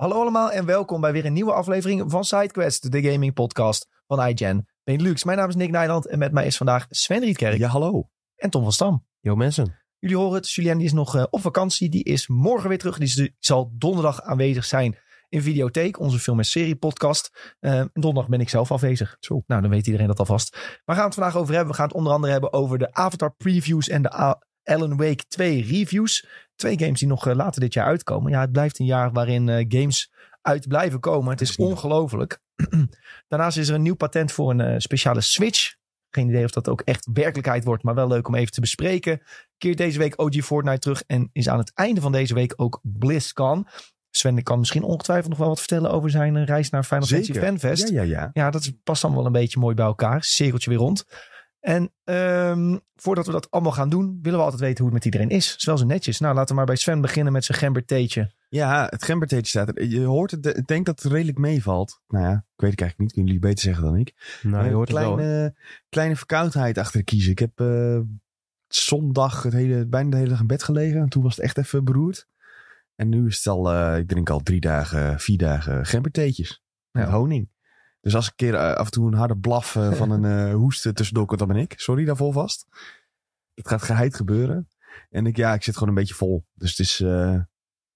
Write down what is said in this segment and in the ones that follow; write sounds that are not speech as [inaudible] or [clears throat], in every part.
Hallo allemaal en welkom bij weer een nieuwe aflevering van SideQuest, de gaming podcast van iGen Benelux. Mijn naam is Nick Nijland en met mij is vandaag Sven Rietkerk Ja, hallo. en Tom van Stam. Yo mensen. Jullie horen het, Julien die is nog eh, op vakantie. Die is morgen weer terug. Die zal donderdag aanwezig zijn in Videotheek, onze film- en serie podcast. Eh, en donderdag ben ik zelf afwezig. Zo. Nou, dan weet iedereen dat alvast. Waar gaan we het vandaag over hebben? We gaan het onder andere hebben over de Avatar previews en de Alan Wake 2 reviews. Twee games die nog eh, later dit jaar uitkomen. Ja, het blijft een jaar waarin eh, games uit blijven komen. Het is ongelooflijk. [clears throat] Daarnaast is er een nieuw patent voor een eh, speciale Switch. Geen idee of dat ook echt werkelijkheid wordt, maar wel leuk om even te bespreken. Keert deze week OG Fortnite terug en is aan het einde van deze week ook BlizzCon. Sven kan misschien ongetwijfeld nog wel wat vertellen over zijn reis naar Final Fantasy. Fanfest. Ja, ja, ja. Ja, dat past dan wel een beetje mooi bij elkaar. Cirkeltje weer rond. En ehm, voordat we dat allemaal gaan doen, willen we altijd weten hoe het met iedereen is. Is wel zo netjes. Nou, laten we maar bij Sven beginnen met zijn gembertheetje. Ja, het gembertheetje staat er. Je hoort het, ik denk dat het redelijk meevalt. Nou ja, ik weet het eigenlijk niet. Kunnen jullie beter zeggen dan ik. Nou, je een hoort het wel. kleine, kleine verkoudheid achter de kiezen. Ik heb eh, zondag het hele, bijna de hele dag in bed gelegen. En toen was het echt even beroerd. En nu is het al, eh, ik drink al drie dagen, vier dagen gembertheetjes. Met Ja. honing. Dus als ik een keer eh, af en toe een harde blaf eh, van een [laughs] eh hoest tussendoor komt, dan ben ik. Sorry daarvoor vast. Het gaat geheid gebeuren. En ik, ja, ik zit gewoon een beetje vol. Dus het is, eh,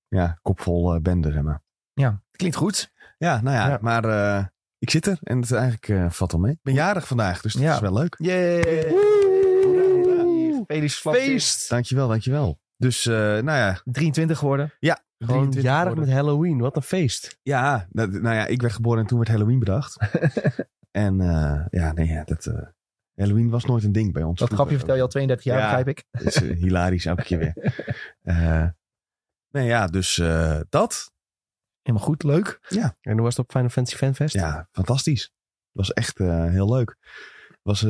ja, kopvol bende, zeg maar. Ja, klinkt goed. Ja, nou ja, Ja. maar eh, ik zit er en het eigenlijk eh, valt wel mee. Ik ben jarig vandaag, dus dat Ja. is wel leuk. Yay! Feest. Feest! Dankjewel, dankjewel. Dus, eh, nou ja. 23 geworden. Ja, Gewoon 23 jarig met Halloween. Wat een feest. Ja, dat- nou ja, ik werd geboren en toen werd Halloween bedacht. [laughs] en eh, ja, nee, ja, dat... eh, Halloween was nooit een ding bij ons. Dat grapje vertel je al 32 jaar, Ja. begrijp ik. Dat is eh, hilarisch elke keer weer. [laughs] Eh, nee, ja, dus dat. Helemaal goed, leuk. En hoe was het op Final Fantasy Fanfest? Ja, fantastisch. Het was echt heel leuk. Was,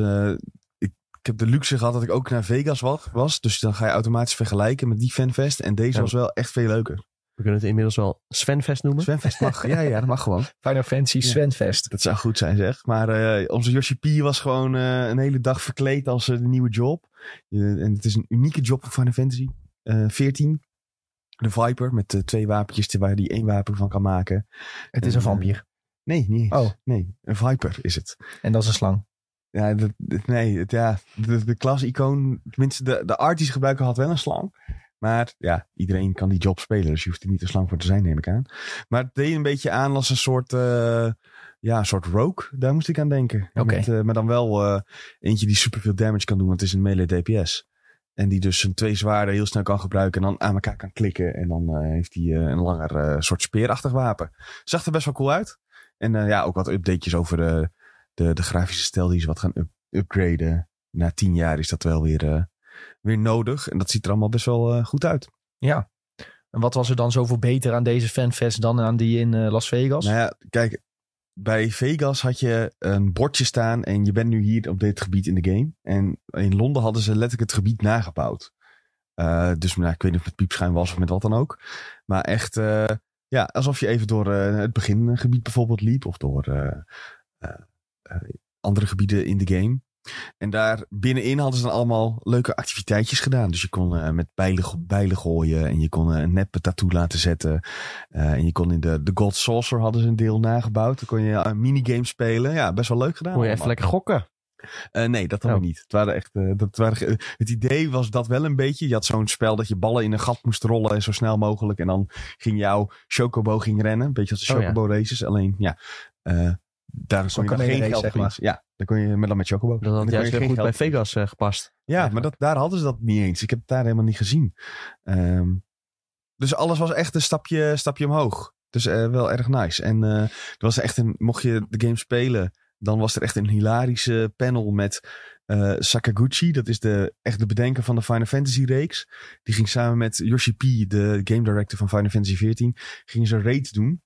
ik, ik heb de luxe gehad dat ik ook naar Vegas wa- was. Dus dan ga je automatisch vergelijken met die fanfest. En deze Ja. was wel echt veel leuker. We kunnen het inmiddels wel Svenfest noemen. Svenfest mag. ja, ja, dat mag gewoon. [laughs] Final Fantasy Ja. Svenfest. Dat zou goed zijn, zeg. Maar eh, onze Yoshi P was gewoon eh, een hele dag verkleed als eh, de nieuwe job. En het is een unieke job voor Final Fantasy eh 14. De Viper met twee wapentjes waar hij één wapen van kan maken. Het is een En, vampier. Nee, niet eens. Oh. Nee, een Viper is het. En dat is een slang. Ja, dat- nee, het, ja, de, de klas-icoon, tenminste de, de art die ze gebruiken had wel een slang. Maar ja, iedereen kan die job spelen, dus je hoeft er niet een slang voor te zijn, neem ik aan. Maar het deed een beetje aan als een soort, eh, ja, een soort rogue. Daar moest ik aan denken. Met, eh, maar dan wel eh, eentje die superveel damage kan doen, want het is een melee DPS. En die dus zijn twee zwaarden heel snel kan gebruiken en dan aan elkaar kan klikken. En dan heeft hij een langer soort speerachtig wapen. Zag er best wel cool uit. En ja, ook wat updatejes over de, de, de grafische stijl die ze wat gaan up- upgraden. Na tien jaar is dat wel weer, weer nodig. En dat ziet er allemaal best wel eh, goed uit. Ja. En wat was er dan zoveel beter aan deze fanfest dan aan die in eh, Las Vegas? Nou ja, kijk, bij Vegas had je een bordje staan en je bent nu hier op dit gebied in de game. En in Londen hadden ze letterlijk het gebied nagebouwd. Eh, dus nou, ik weet niet of het piepschuim was of met wat dan ook. Maar echt, ja, alsof je even door eh, het begingebied bijvoorbeeld liep. Of door andere gebieden in de game. En daar binnenin hadden ze dan allemaal leuke activiteitjes gedaan. Dus je kon eh, met bijlen, bijlen gooien. En je kon eh, een neppe tattoo laten zetten. Eh, en je kon in de, de God Saucer hadden ze een deel nagebouwd. Dan kon je een minigame spelen. Ja, best wel leuk gedaan. Moet je even lekker gokken. Nee, dat dan Oh. weer niet. Het, waren echt, dat waren, het idee was dat wel een beetje. Je had zo'n spel dat je ballen in een gat moest rollen en zo snel mogelijk. En dan ging jouw chocobo ging rennen. Een beetje als de Oh, ja. chocobo races. Alleen, ja, daar kon je dan geen geld zeg maar. Ja, dan kon je, maar dan met chocobo. Dat had kon juist je weer geen goed bij Vegas eh, gepast. Ja, maar dat, daar hadden ze dat niet eens. Ik heb het daar helemaal niet gezien. Ehm, dus alles was echt een stapje, stapje omhoog. Dus eh, wel erg nice. En eh, er was echt een, mocht je de game spelen, dan was er echt een hilarische panel met eh, Sakaguchi. Dat is de, echt de bedenker van de Final Fantasy reeks. Die ging samen met Yoshi P, de game director van Final Fantasy 14, gingen ze een raid doen.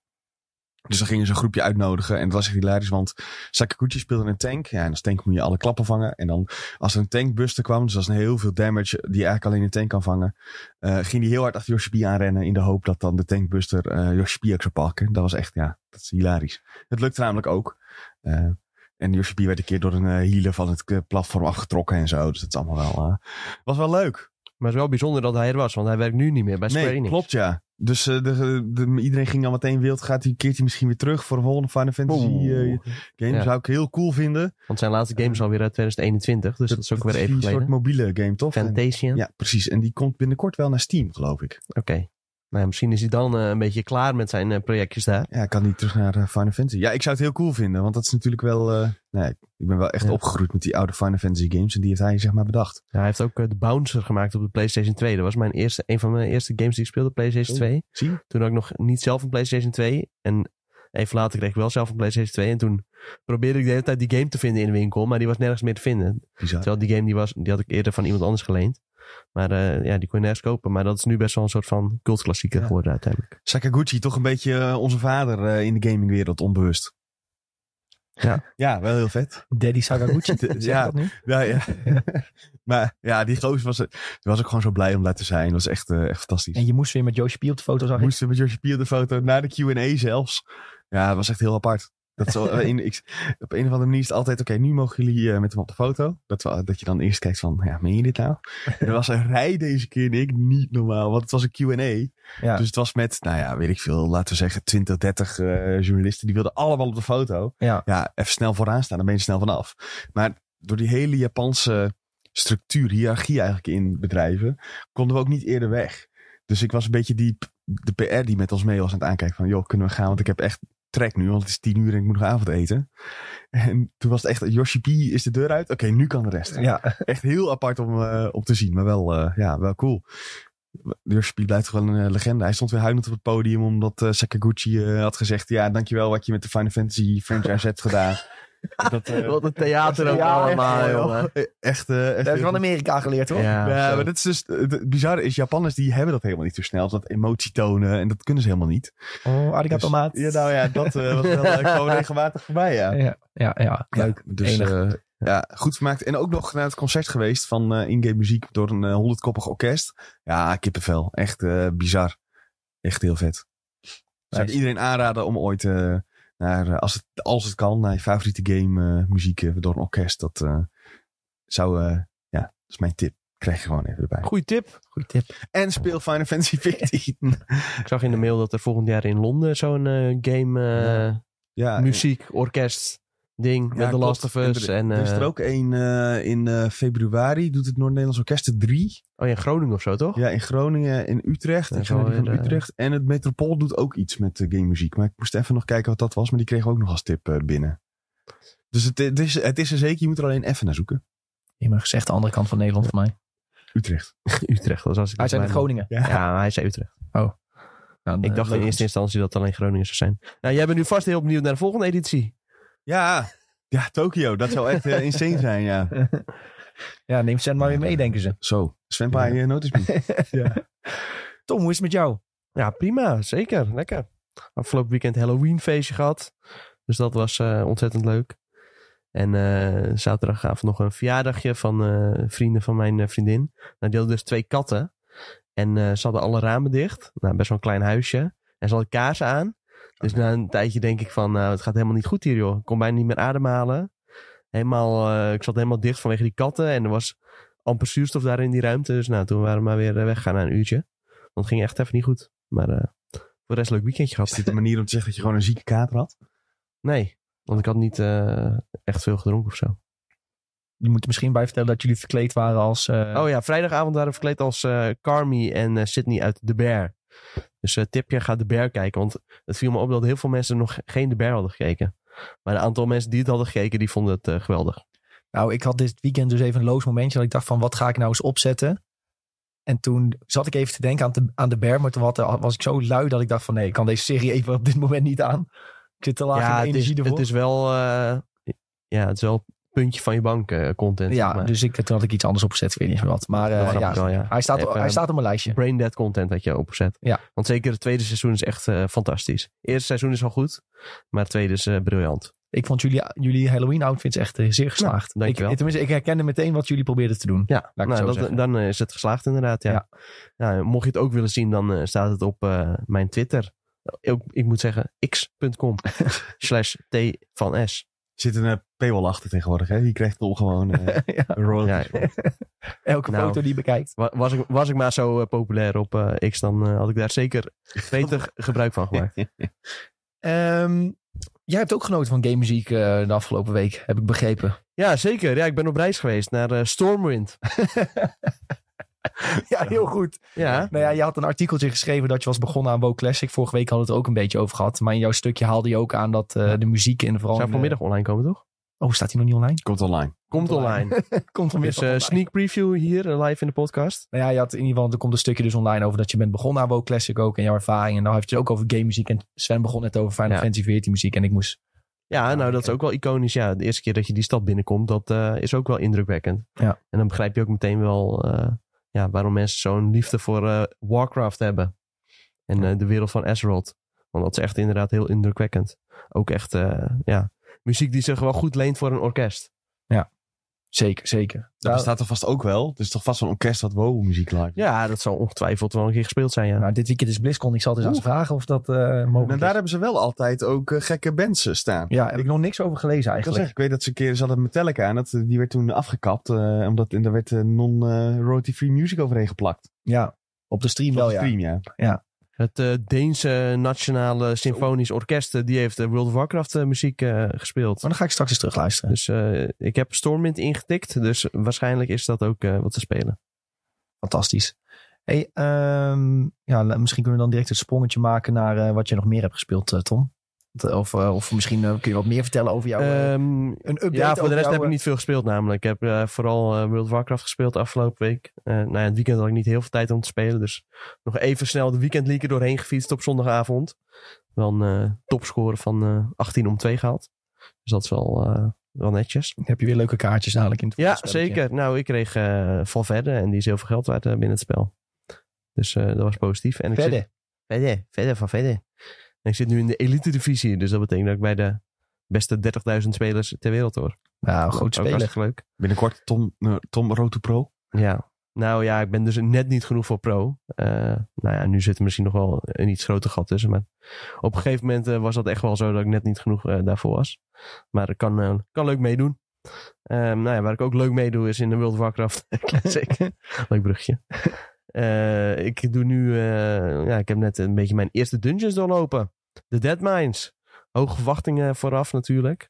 Dus dan gingen ze een groepje uitnodigen. En dat was echt hilarisch, want Sakaguchi speelde een tank. Ja, en als tank moet je alle klappen vangen. En dan als er een tankbuster kwam, dus als er heel veel damage die eigenlijk alleen een tank kan vangen, eh, ging hij heel hard achter Yoshi P aanrennen in de hoop dat dan de tankbuster eh Yoshi P ook zou pakken. Dat was echt, ja, dat is hilarisch. Het lukte namelijk ook. Eh, en Yoshi P werd een keer door een eh, healer van het eh, platform afgetrokken en zo. Dus dat is allemaal wel, eh, was wel leuk. Maar het is wel bijzonder dat hij er was, want hij werkt nu niet meer bij Square Nee, Enix. klopt ja. Dus eh, de, de- iedereen ging al meteen wild. Gaat hij, keert hij misschien weer terug voor een volgende Final Fantasy eh, game? Ja. Zou ik heel cool vinden. Want zijn laatste game is alweer uit 2021. Dus dat is ook weer even Een soort geleden. mobiele game, toch? En- Fantasian. ja, precies. En die komt binnenkort wel naar Steam, geloof ik. Oké. Nou, misschien is hij dan eh, een beetje klaar met zijn eh, projectjes daar. Ja, kan niet terug naar eh, Final Fantasy. Ja, ik zou het heel cool vinden. Want dat is natuurlijk wel... nee, ik ben wel echt Ja. opgegroeid met die oude Final Fantasy games. En die heeft hij zeg maar bedacht. Ja, hij heeft ook de Bouncer gemaakt op de PlayStation 2. Dat was mijn eerste, een van mijn eerste games die ik speelde, PlayStation Zo. 2. Zie? Toen had ik nog niet zelf een PlayStation 2. En even later kreeg ik wel zelf een PlayStation 2. En toen probeerde ik de hele tijd die game te vinden in de winkel. Maar die was nergens meer te vinden. Bizar. Terwijl die game die was, die had ik eerder van iemand anders geleend. Maar eh, ja, die kon je nergens kopen. Maar dat is nu best wel een soort van cultklassieker Ja. geworden uiteindelijk. Sakaguchi, toch een beetje eh, onze vader eh, in de gamingwereld, onbewust. Ja. [laughs] ja, wel heel vet. Daddy Sakaguchi, [laughs] Ja. dat nu? Ja, ja. [laughs] maar ja, die gozer was, die was ook gewoon zo blij om daar te zijn. Dat was echt, eh, echt fantastisch. En je moest weer met Yoshi P op de foto, zag ik. Moesten met Joshi P op de foto, naar de Q&A zelfs. Ja, dat was echt heel apart. Dat wel, eh, in, ik, op een of andere manier is het altijd, oké, nu mogen jullie eh, met hem op de foto. Dat, dat je dan eerst kijkt van, ja, meen je dit nou? [laughs] er was een rij deze keer, niet normaal. Want het was een Q&A. Ja. Dus het was met, nou ja, weet ik veel, laten we zeggen 20, 30 eh, journalisten. Die wilden allemaal op de foto. Ja. Ja, even snel vooraan staan, dan ben je snel vanaf. Maar door die hele Japanse structuur, hiërarchie eigenlijk in bedrijven, konden we ook niet eerder weg. Dus ik was een beetje die, de PR die met ons mee was aan het aankijken van, joh, kunnen we gaan? Want ik heb echt trek nu, want het is tien uur en ik moet nog avondeten. En toen was het echt, Yoshi P is de deur uit. Oké, nu kan de rest. Ja. [laughs] Echt heel apart om, om te zien, maar wel, eh, ja, wel cool. Yoshi P blijft gewoon een eh, legende. Hij stond weer huilend op het podium omdat Sakaguchi had gezegd, ja, dankjewel wat je met de Final Fantasy franchise hebt gedaan. [laughs] Dat, eh, Wat een theater ook Ja, allemaal, echt, jongen. Echt, eh, echt Dat heb je van Amerika geleerd, hoor. Ja, maar dat is dus, het bizarre is, Japanners die hebben dat helemaal niet zo snel. Dat emotie tonen en dat kunnen ze helemaal niet. Oh, arigato Dus- maat. Ja, nou ja, dat eh, was wel gewoon [laughs] regelmatig voorbij, ja. Ja, ja, ja. leuk. Ja, dus Enig. eh, ja, goed vermaakt. En ook nog naar het concert geweest van eh Ingame Muziek door een honderdkoppig orkest. Ja, kippenvel. Echt eh, bizar. Echt heel vet. Zou ik iedereen aanraden om ooit eh, naar, eh, als, het, als het kan, naar je favoriete game eh, muziek eh, door een orkest. Dat eh, zou, eh, ja, dat is mijn tip. Krijg je gewoon even erbij. Goeie tip. Goeie tip. En speel Final Fantasy [laughs] 14. Ik zag in de mail dat er volgend jaar in Londen zo'n game, eh, ja, muziek, orkest ding ja, met The klopt. Last of Us. er, En, er is er eh, ook een eh, in eh, februari. Doet het Noord-Nederlands Orkest 3. Oh ja, Groningen of zo, toch? Ja, in Groningen en Utrecht. Ik van Utrecht. En het Metropool doet ook iets met uh, game muziek. Maar ik moest even nog kijken wat dat was. Maar die kregen we ook nog als tip binnen. Dus het, het, is, het is er zeker. Je moet er alleen even naar zoeken. Je mag gezegd de andere kant van Nederland voor mij. Utrecht. [laughs] Utrecht. Dat was als ik Hij bij- Groningen. Ja. Ja, maar hij zei Utrecht. Nou, Ik eh, dacht in eerste instantie dat het alleen Groningen zou zijn. Nou, jij bent nu vast heel benieuwd naar de volgende editie. Ja, ja Tokio. Dat zou echt eh, insane zijn, ja. [laughs] Ja, neem Sven maar weer mee, denken ze. Zo, Sven eh, notice me. [laughs] Tom, hoe is het met jou? Ja, prima. Zeker. Lekker. Afgelopen weekend Halloween feestje gehad. Dus dat was eh, ontzettend leuk. En eh, zaterdagavond nog een verjaardagje van eh, vrienden van mijn vriendin. Nou, die hadden dus twee katten. En eh, ze hadden alle ramen dicht. Nou, best wel een klein huisje. En ze hadden kaarsen aan. Dus na een tijdje denk ik van, nou, het gaat helemaal niet goed hier, joh. Ik kon bijna niet meer ademhalen. Helemaal, eh, ik zat helemaal dicht vanwege die katten. En er was amper zuurstof daar in die ruimte. Dus nou, toen waren we maar weer eh, weggaan na een uurtje. Want het ging echt even niet goed. Maar eh, voor de rest leuk weekendje Is gehad. dit een manier om te zeggen dat je gewoon een zieke kater had? Nee, want ik had niet eh, echt veel gedronken of zo. Je moet er misschien bij vertellen dat jullie verkleed waren als... eh, Oh ja, vrijdagavond waren we verkleed als eh Carmi en Sydney uit The Bear. Dus eh, tipje, ga The Bear kijken. Want het viel me op dat heel veel mensen nog geen The Bear hadden gekeken. Maar een aantal mensen die het hadden gekeken, die vonden het eh, geweldig. Nou, ik had dit weekend dus even een loos momentje. Dat ik dacht van, wat ga ik nou eens opzetten? En toen zat ik even te denken aan de, aan de Bear. Maar toen had, was ik zo lui dat ik dacht van... Nee, ik kan deze serie even op dit moment niet aan. Ik zit te laag in de het is, energie ervoor. het is wel... eh, ja, het is wel puntje van je bank eh, content. ja, zeg maar. dus ik, toen had ik iets anders opgezet. Ik weet niet wat. Maar eh, ja, wel, ja. hij, staat, Even, hij staat op mijn lijstje. Brain dead content had je opgezet. Ja. Want zeker het tweede seizoen is echt eh, fantastisch. Het eerste seizoen is al goed, maar het tweede is eh, briljant. Ik vond jullie, jullie Halloween outfits echt eh, zeer geslaagd. Nou, dankjewel. Ik, tenminste, ik herkende meteen wat jullie probeerden te doen. Ja, Laat ik het nou, zo dat, zeggen. dan eh, is het geslaagd inderdaad. Ja. Ja. Nou, mocht je het ook willen zien, dan eh, staat het op eh, mijn Twitter. Ik moet zeggen, x.com [laughs] slash t van s. zit een eh, paywall achter tegenwoordig. Hè? Die krijgt toch gewoon eh [laughs] ja, royalties. Ja. [laughs] elke Nou. foto die je bekijkt. Wa- Was ik, was ik maar zo eh, populair op eh, X, dan had ik daar zeker [laughs] beter gebruik van gemaakt. Ehm, jij hebt ook genoten van game muziek eh, de afgelopen week, heb ik begrepen. Ja, zeker. Ja, ik ben op reis geweest naar Stormwind. ja, heel goed. Ja, Nou ja, je had een artikeltje geschreven dat je was begonnen aan WoW Classic. Vorige week hadden we het er ook een beetje over gehad. Maar in jouw stukje haalde je ook aan dat eh, de muziek en vooral... zou in vanmiddag online komen, toch? Oh, staat hij nog niet online? Komt online. Komt online. [laughs] Komt Dus vanmiddag eh, online. sneak preview hier eh, live in de podcast. Nou ja, je had in ieder geval, er komt een stukje dus online over dat je bent begonnen aan WoW Classic ook. En jouw ervaring. En nou heeft het ook over game muziek. En Sven begon net over Final Ja. Fantasy 14 muziek. En ik moest... Ja, nou dat is ook wel iconisch. Ja, de eerste keer dat je die stad binnenkomt, dat eh, is ook wel indrukwekkend. Ja. En dan begrijp je ook meteen wel eh, ja, waarom mensen zo'n liefde voor eh, Warcraft hebben. En eh, de wereld van Azeroth. Want dat is echt inderdaad heel indrukwekkend. Ook echt, eh, ja, muziek die zich wel goed leent voor een orkest. Zeker, zeker. Dat Nou, bestaat toch vast ook wel? Het is toch vast een orkest wat wow muziek live. Ja, dat zal ongetwijfeld wel een keer gespeeld zijn, ja. nou, dit weekend is BlizzCon. Ik zal het eens aan ze vragen of dat eh mogelijk En daar is. hebben ze wel altijd ook eh, gekke bands eh, staan. Ja, heb ik nog niks over gelezen Ik, eigenlijk. zeggen, ik weet dat ze een keer, ze hadden Metallica aan, dat, die werd toen afgekapt, eh, omdat en daar werd eh, non-royalty-free music overheen geplakt. Ja, op de stream Op wel de ja. stream, ja. Het eh, Deense Nationale Symfonisch Orkest, eh, die heeft eh, World of Warcraft muziek gespeeld. Maar dan ga ik straks eens terug luisteren. Dus ik heb Stormwind ingetikt, dus waarschijnlijk is dat ook wat te spelen. Fantastisch. Hey, ehm, ja, misschien kunnen we dan direct het sprongetje maken naar wat je nog meer hebt gespeeld, Tom. Of, eh, of misschien eh, kun je wat meer vertellen over jouw... eh, Ehm, een update ja, voor de rest jouw, heb ik eh, niet veel gespeeld namelijk. Ik heb eh, vooral eh, World of Warcraft gespeeld afgelopen week. Eh nou ja, het weekend had ik niet heel veel tijd om te spelen, dus nog even snel de Weekend League er doorheen gefietst op zondagavond. Wel een eh, topscore van eh 18 om 2 gehaald. Dus dat is wel, eh, wel netjes. Heb je weer leuke kaartjes dadelijk in het Ja, zeker. Nou, ik kreeg eh Valverde en die is heel veel geld waard eh, binnen het spel. Dus eh, dat was positief. En ik Verder. Zit, verder, verder, van verder. En ik zit nu in de elite divisie, dus dat betekent dat ik bij de beste 30.000 spelers ter wereld hoor. Nou, groot Ook speler. hartstikke leuk. Binnenkort Tom, eh, Tom Road to Pro. Ja. Nou ja, ik ben dus net niet genoeg voor pro. Eh, nou ja, nu zit er misschien nog wel een iets groter gat tussen. Maar op een gegeven moment eh, was dat echt wel zo dat ik net niet genoeg daarvoor was. Maar ik kan, kan leuk meedoen. Ehm, nou ja, waar ik ook leuk meedoe is in de World of Warcraft [laughs] Classic. leuk brugje. Eh, ik doe nu, eh, ja, ik heb net een beetje mijn eerste dungeons doorlopen. De Dead Mines. Hoge verwachtingen vooraf natuurlijk.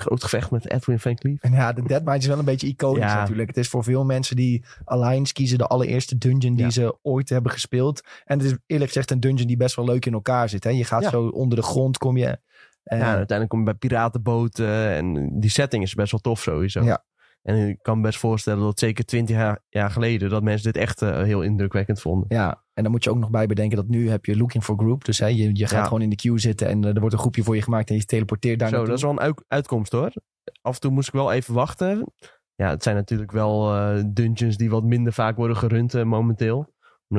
Groot gevecht met Edwin Van Cleef. En ja, de Deadmine is wel een beetje iconisch Ja. natuurlijk. Het is voor veel mensen die Alliance kiezen de allereerste dungeon die Ja. ze ooit hebben gespeeld. En het is eerlijk gezegd een dungeon die best wel leuk in elkaar zit. Hè? Je gaat Ja. zo onder de grond, kom je... eh, Ja, uiteindelijk kom je bij piratenboten. En die setting is best wel tof sowieso. Ja. En ik kan me best voorstellen dat zeker twintig jaar, jaar geleden... dat mensen dit echt eh, heel indrukwekkend vonden. Ja, en dan moet je ook nog bij bedenken dat nu heb je looking for group. Dus hè, je, je gaat Ja. gewoon in de queue zitten en eh, er wordt een groepje voor je gemaakt en je teleporteert daar Zo, naartoe. dat is wel een uit- uitkomst hoor. Af en toe moest ik wel even wachten. Ja, het zijn natuurlijk wel eh, dungeons die wat minder vaak worden gerund momenteel.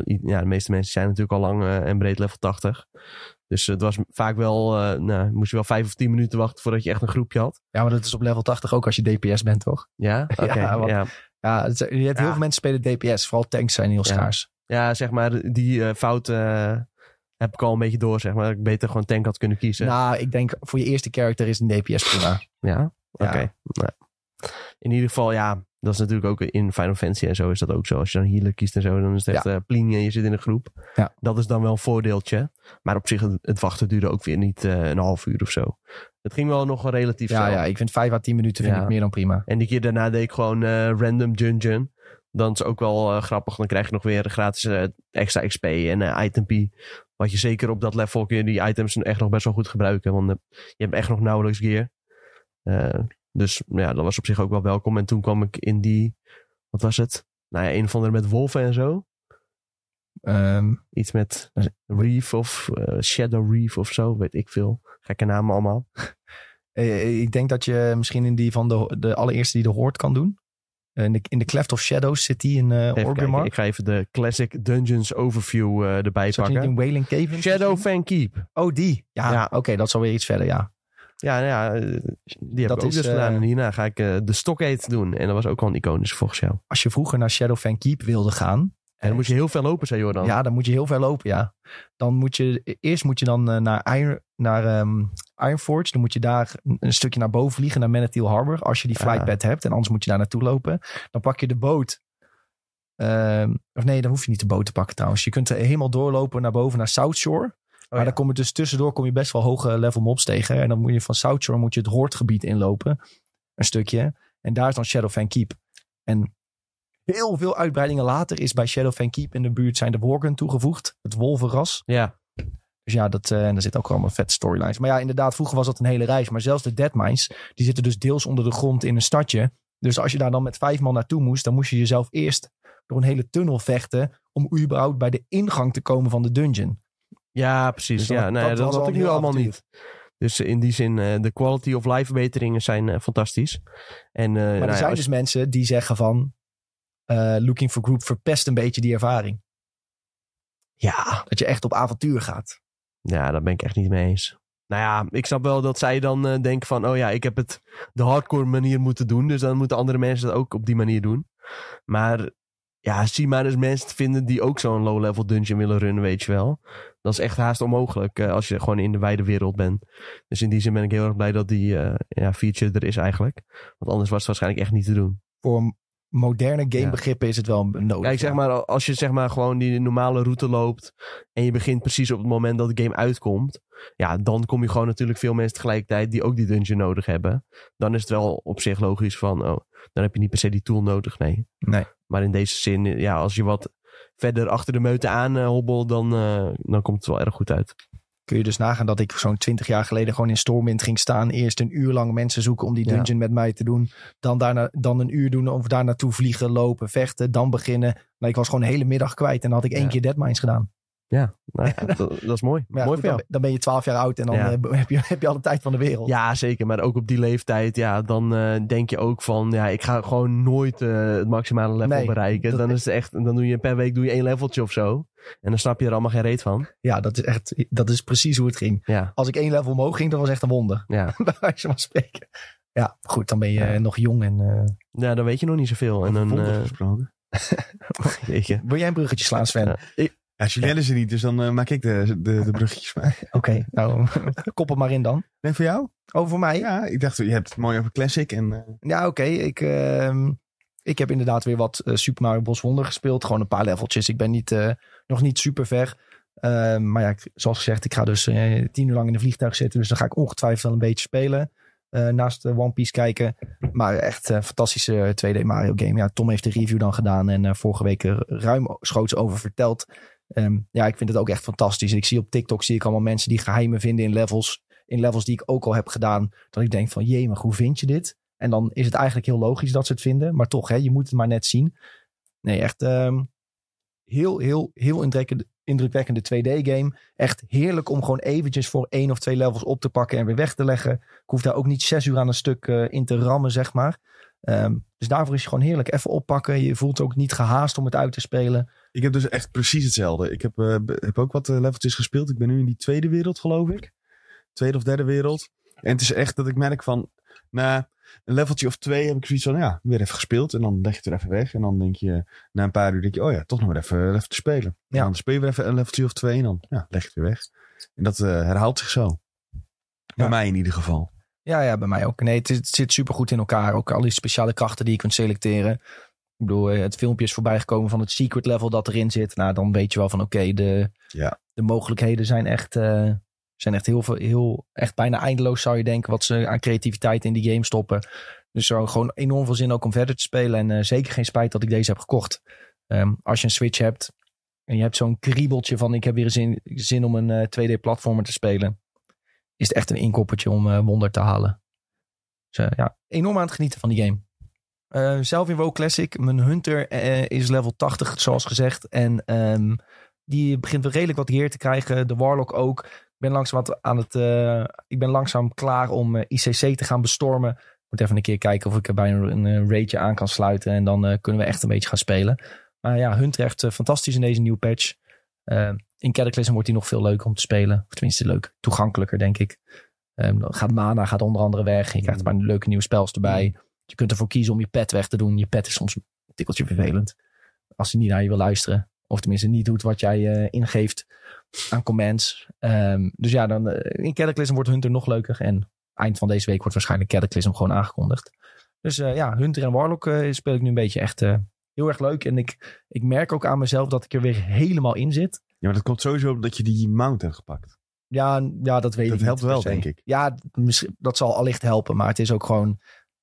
Ja, de meeste mensen zijn natuurlijk al lang en breed level 80. Dus het was vaak wel, eh, nou, moest je wel vijf of tien minuten wachten voordat je echt een groepje had. Ja, maar dat is op level 80 ook als je DPS bent, toch? Ja, [laughs] oké. Ja, want- ja. Ja, het is- je hebt heel Ja. veel mensen spelen DPS. Vooral tanks zijn heel Ja. schaars. Ja, zeg maar, die eh fout eh, heb ik al een beetje door, zeg maar. Dat ik beter gewoon tank had kunnen kiezen. Nou, ik denk voor je eerste character is een DPS prima. ja? Oké. Nou. In ieder geval, ja, dat is natuurlijk ook in Final Fantasy en zo is dat ook zo. Als je dan healer kiest en zo, dan is het echt eh pling en je zit in een groep. Ja. Dat is dan wel een voordeeltje. Maar op zich, het, het wachten duurde ook weer niet eh, een half uur of zo. Het ging wel nog relatief Ja, snel. ja, ik vind 5 à 10 minuten vind Ja. ik meer dan prima. En die keer daarna deed ik gewoon eh, random dungeon. Dan is ook wel grappig. Dan krijg je nog weer gratis extra XP en item P. Wat je zeker op dat level kun je die items echt nog best wel goed gebruiken. Want je hebt echt nog nauwelijks gear. Eh, dus ja, dat was op zich ook wel welkom. En toen kwam ik in die, wat was het? Nou ja, een of andere met wolven en zo. Ehm, Iets met Reef of eh, Shadow Reef of zo, weet ik veel. Gekke namen allemaal. [laughs] eh, ik denk dat je misschien in die van de, de allereerste die de Horde kan doen. Eh, In de, in de Cleft of Shadows zit die in uh, Orgrimmar. ik ga even de Classic Dungeons Overview eh, erbij Zat pakken. in Wailing Cave? Shadow Fan Keep. Oh, die. Ja, Ja. oké, dat is alweer iets verder, ja. Ja, nou ja, eh, die heb Dat ik ook is, dus eh, gedaan. En hierna ga ik eh, de Stockade doen. En dat was ook al een iconisch volgens jou. Als je vroeger naar Shadow Fan Keep wilde gaan. En dan moet je heel veel lopen, zei Jordan. Ja, dan moet je heel ver lopen, ja. Dan moet je, eerst moet je dan naar, Iron, naar ehm, Ironforge. Dan moet je daar een, stukje naar boven vliegen, naar Manatee Harbor. Als je die Ah. flightpad hebt. En anders moet je daar naartoe lopen. Dan pak je de boot. Ehm, of nee, dan hoef je niet de boot te pakken trouwens. Je kunt er helemaal doorlopen naar boven naar South Shore. Maar ja. dan kom je dus tussendoor kom je best wel hoge level mobs tegen. En dan moet je van South Shore moet je het Hoordgebied inlopen. Een stukje. En daar is dan Shadow Van Keep. En heel veel uitbreidingen later is bij Shadow Van Keep in de buurt zijn de Worgen toegevoegd. Het wolvenras. Ja, Dus ja, dat, eh, en daar zit ook allemaal vet storylines. Maar ja, inderdaad, vroeger was dat een hele reis. Maar zelfs de Deadmines, die zitten dus deels onder de grond in een stadje. Dus als je daar dan met vijf man naartoe moest, dan moest je jezelf eerst door een hele tunnel vechten om überhaupt bij de ingang te komen van de dungeon. Ja precies. Dus dat- ja, nee, dat dat, was had ik nu allemaal avontuur. niet. Dus in die zin, eh, de quality of life verbeteringen zijn eh, fantastisch. En, eh, nou Maar er zijn als- dus mensen die zeggen van, Looking for Group verpest een beetje die ervaring. ja, Dat je echt op avontuur gaat. Ja, daar ben ik echt niet mee eens. Nou ja, ik snap wel dat zij dan denken van... oh ja, ik heb het de hardcore manier moeten doen... dus dan moeten andere mensen het ook op die manier doen. Maar ja, zie maar eens mensen vinden... die ook zo'n low-level dungeon willen runnen, weet je wel. Dat is echt haast onmogelijk eh, als je gewoon in de wijde wereld bent. Dus in die zin ben ik heel erg blij dat die eh, ja, feature er is eigenlijk. Want anders was het waarschijnlijk echt niet te doen. Voor moderne gamebegrippen is het wel nodig. Kijk, zeg maar, als je zeg maar gewoon die normale route loopt en je begint precies op het moment dat de game uitkomt, ja, dan kom je gewoon natuurlijk veel mensen tegelijkertijd die ook die dungeon nodig hebben. Dan is het wel op zich logisch van, oh, dan heb je niet per se die tool nodig, nee. Nee. Maar in deze zin, ja, als je wat verder achter de meute aan eh, hobbelt, dan, eh, dan komt het wel erg goed uit. kun je dus nagaan dat ik zo'n twintig jaar geleden gewoon in Stormwind ging staan. Eerst een uur lang mensen zoeken om die Ja. dungeon met mij te doen. Dan, daarna, dan een uur doen of daar naartoe vliegen, lopen, vechten. Dan beginnen. Maar ik was gewoon de hele middag kwijt. En dan had ik één Ja. keer Deadmines gedaan. Ja, nou [laughs] ja dat, dat is mooi. Maar ja, mooi goed, dan, ben je twaalf jaar oud en dan Ja. eh, [laughs] heb, je, heb je alle tijd van de wereld. Ja, zeker. Maar ook op die leeftijd, ja, dan eh, denk je ook van, ja, ik ga gewoon nooit eh, het maximale level Nee, bereiken. Dan is het echt, dan doe je per week doe je één leveltje of zo. En dan snap je er allemaal geen reet van. Ja, dat is echt, dat is precies hoe het ging. Ja, Als ik één level omhoog ging, dat was echt een wonder. ja. [laughs] Bij wijze van spreken. Ja, goed, dan ben je Ja. nog jong en... eh, ja, dan weet je nog niet zoveel. En Over dan, eh, gesproken. wil jij een bruggetje slaan, Sven? Ik- Ja, Julien is er niet, dus dan eh, maak ik de, de, de bruggetjes maar. [laughs] Oké, nou, [laughs] kop het maar in dan. Nee, voor jou? Oh, voor mij? Ja, ik dacht, je hebt het mooi over Classic. En, eh, Ja, oké. Ik, ehm, ik heb inderdaad weer wat eh, Super Mario Bros. Wonder gespeeld. Gewoon een paar leveltjes. Ik ben niet, nog niet super ver. Ehm, maar ja, ik- zoals gezegd, ik ga dus tien uur lang in een vliegtuig zitten. Dus dan ga ik ongetwijfeld wel een beetje spelen. naast One Piece kijken. Maar echt een fantastische 2D Mario game. Ja, Tom heeft de review dan gedaan. En vorige week er ruim schoots over verteld. Ehm, ja, ik vind het ook echt fantastisch. Ik zie op TikTok zie ik allemaal mensen die geheimen vinden in levels. In levels die ik ook al heb gedaan. Dat ik denk van, jee, maar hoe vind je dit? En dan is het eigenlijk heel logisch dat ze het vinden. Maar toch, hè, je moet het maar net zien. Nee, echt ehm, heel, heel, heel indrukwekkende 2D-game. Echt heerlijk om gewoon eventjes voor één of twee levels op te pakken en weer weg te leggen. Ik hoef daar ook niet zes uur aan een stuk eh, in te rammen, zeg maar. Ehm, dus daarvoor is het gewoon heerlijk. Even oppakken. Je voelt ook niet gehaast om het uit te spelen. ik heb dus echt precies hetzelfde. Ik heb, eh, heb ook wat eh, leveltjes gespeeld. Ik ben nu in die tweede wereld, geloof ik. Tweede of derde wereld. En het is echt dat ik merk van... Na een leveltje of twee heb ik zoiets van... Ja, weer even gespeeld. En dan leg je het er even weg. En dan denk je... Na een paar uur denk je... Oh ja, toch nog weer even, even te spelen. Ja. En dan speel je weer even een leveltje of twee. En dan ja, leg je het weer weg. En dat eh, herhaalt zich zo. Bij Ja. mij in ieder geval. Ja, ja, bij mij ook. Nee, het, zit super goed in elkaar. Ook al die speciale krachten die je kunt selecteren. Ik bedoel, eh, het filmpje is voorbij gekomen van het secret level dat erin zit. Nou, dan weet je wel van oké, de, Ja. de mogelijkheden zijn echt, eh, zijn echt heel veel, heel, echt bijna eindeloos zou je denken. Wat ze aan creativiteit in die game stoppen. Dus zo gewoon enorm veel zin ook om verder te spelen. En eh, zeker geen spijt dat ik deze heb gekocht. Ehm, als je een Switch hebt en je hebt zo'n kriebeltje van ik heb weer zin, zin om een eh, 2D platformer te spelen. Is het echt een inkoppertje om eh, wonder te halen. Dus eh, ja, enorm aan het genieten van die game. Eh, zelf in WoW Classic. Mijn Hunter is level 80, zoals gezegd. En ehm, die begint weer redelijk wat gear te krijgen. De Warlock ook. Ik ben langzaam, wat aan het, ik ben langzaam klaar om ICC te gaan bestormen. Moet even een keer kijken of ik er bij een, een raidje aan kan sluiten. En dan kunnen we echt een beetje gaan spelen. Maar ja, Hunter echt fantastisch in deze nieuwe patch. In Cataclysm wordt hij nog veel leuker om te spelen. Of tenminste leuk, toegankelijker denk ik. Dan gaat mana gaat onder andere weg. Je krijgt maar leuke nieuwe spels erbij. Je kunt ervoor kiezen om je pet weg te doen. Je pet is soms een tikkeltje vervelend. Als hij niet naar je wil luisteren. Of tenminste niet doet wat jij eh, ingeeft aan commands. Ehm, dus ja, dan eh, in Cataclysm wordt Hunter nog leuker. En eind van deze week wordt waarschijnlijk Cataclysm gewoon aangekondigd. Dus eh, ja, Hunter en Warlock speel ik nu een beetje echt heel erg leuk. En ik, ik merk ook aan mezelf dat ik er weer helemaal in zit. Ja, maar dat komt sowieso omdat je die mount hebt gepakt. Ja, ja dat weet Dat ik helpt niet wel, denk ik. Ja, misschien, dat zal allicht helpen. Maar het is ook gewoon...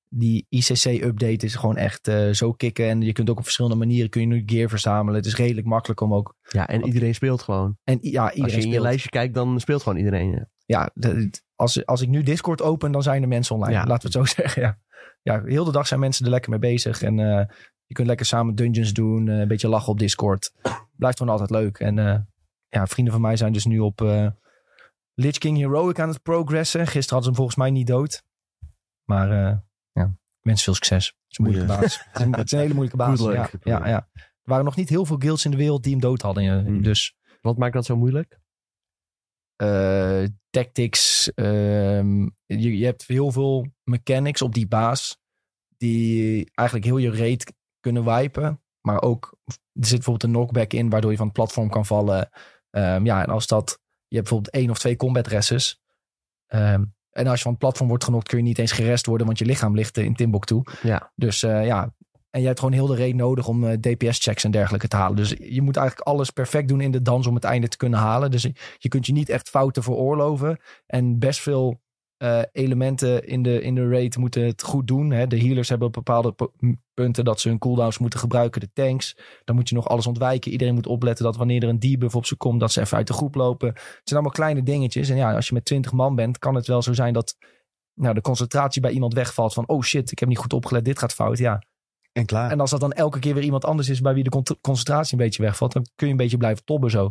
Die ICC-update is gewoon echt eh, zo kicken. En je kunt ook op verschillende manieren kun je nu gear verzamelen. Het is redelijk makkelijk om ook... Ja, en iedereen speelt gewoon. En ja, Als iedereen je in je lijstje kijkt, dan speelt gewoon iedereen. ja. Ja, de- als, als ik nu Discord open, dan zijn er mensen online. Ja. Laten we het zo [laughs] zeggen, ja. Ja, heel de dag zijn mensen er lekker mee bezig. En eh, je kunt lekker samen dungeons doen. eh, een beetje lachen op Discord. Blijft gewoon altijd leuk. En eh, ja, vrienden van mij zijn dus nu op eh Lich King Heroic aan het progressen. Gisteren hadden ze hem volgens mij niet dood. Maar eh, ja, wens veel succes. Het is een moeilijke baas. Het is een, het is een hele moeilijke [laughs] baas. Good Ja, ja, ja. Er waren nog niet heel veel guilds in de wereld die hem dood hadden. Hmm. Dus Wat maakt dat zo moeilijk? tactics. ehm, je, je hebt heel veel mechanics op die baas. Die eigenlijk heel je raid kunnen wipen. Maar ook, er zit bijvoorbeeld een knockback in. Waardoor je van het platform kan vallen. Ehm, ja, en als dat, je hebt bijvoorbeeld één of twee combat resses. Ehm, en als je van het platform wordt genokt, kun je niet eens gerest worden. Want je lichaam ligt in Timbuktu. Ja. Dus eh, ja, en je hebt gewoon heel de raid nodig om eh, DPS-checks en dergelijke te halen. Dus je moet eigenlijk alles perfect doen in de dans om het einde te kunnen halen. Dus je kunt je niet echt fouten veroorloven. En best veel eh, elementen in de, in de raid moeten het goed doen. Hè. De healers hebben op bepaalde punten dat ze hun cooldowns moeten gebruiken. De tanks, dan moet je nog alles ontwijken. Iedereen moet opletten dat wanneer er een debuff op ze komt, dat ze even uit de groep lopen. Het zijn allemaal kleine dingetjes. En ja, als je met 20 man bent, kan het wel zo zijn dat nou, de concentratie bij iemand wegvalt. Van, oh shit, ik heb niet goed opgelet, dit gaat fout. Ja, En klaar. en als dat dan elke keer weer iemand anders is bij wie de con- concentratie een beetje wegvalt, dan kun je een beetje blijven tobben zo.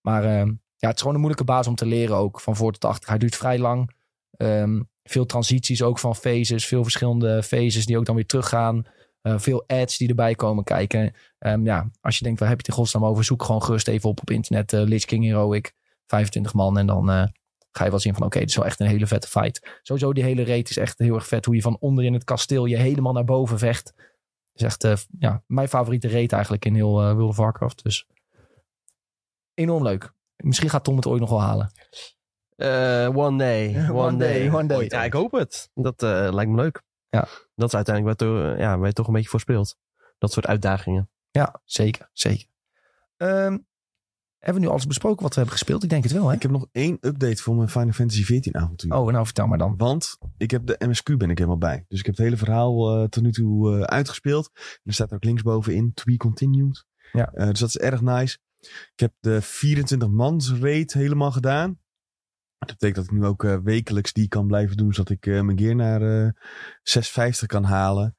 Maar ehm, ja, het is gewoon een moeilijke baas om te leren ook, van voor tot achter. Hij duurt vrij lang. Ehm, veel transities ook van phases, veel verschillende phases die ook dan weer teruggaan. Eh, veel ads die erbij komen kijken. Ehm, ja, als je denkt, waar heb je het in godsnaam over? Zoek gewoon gerust even op op internet. eh Lich King Heroic, 25 man. En dan eh, ga je wel zien van, oké, dit is wel echt een hele vette fight. Sowieso die hele raid is echt heel erg vet. Hoe je van onder in het kasteel je helemaal naar boven vecht is echt ja, mijn favoriete raid eigenlijk in heel World of Warcraft. Dus enorm leuk. Misschien gaat Tom het ooit nog wel halen. Eh, one day. [laughs] One, One day, day. one day. Ooit. Ja, ik hoop het. Dat eh, lijkt me leuk. Ja. Dat is uiteindelijk waar, ja, waar je toch een beetje voor speelt. Dat soort uitdagingen. Ja, zeker. zeker. Ehm, hebben we nu alles besproken wat we hebben gespeeld? Ik denk het wel, hè? Ik heb nog één update voor mijn Final Fantasy 14 avontuur. Oh, nou vertel maar dan. Want ik heb de MSQ ben ik helemaal bij. Dus ik heb het hele verhaal eh, tot nu toe eh, uitgespeeld. En er staat ook linksbovenin, to be continued. Ja. Eh, dus dat is erg nice. Ik heb de 24 mans raid helemaal gedaan. Dat betekent dat ik nu ook eh, wekelijks die kan blijven doen. Zodat ik eh, mijn gear naar eh 650 kan halen.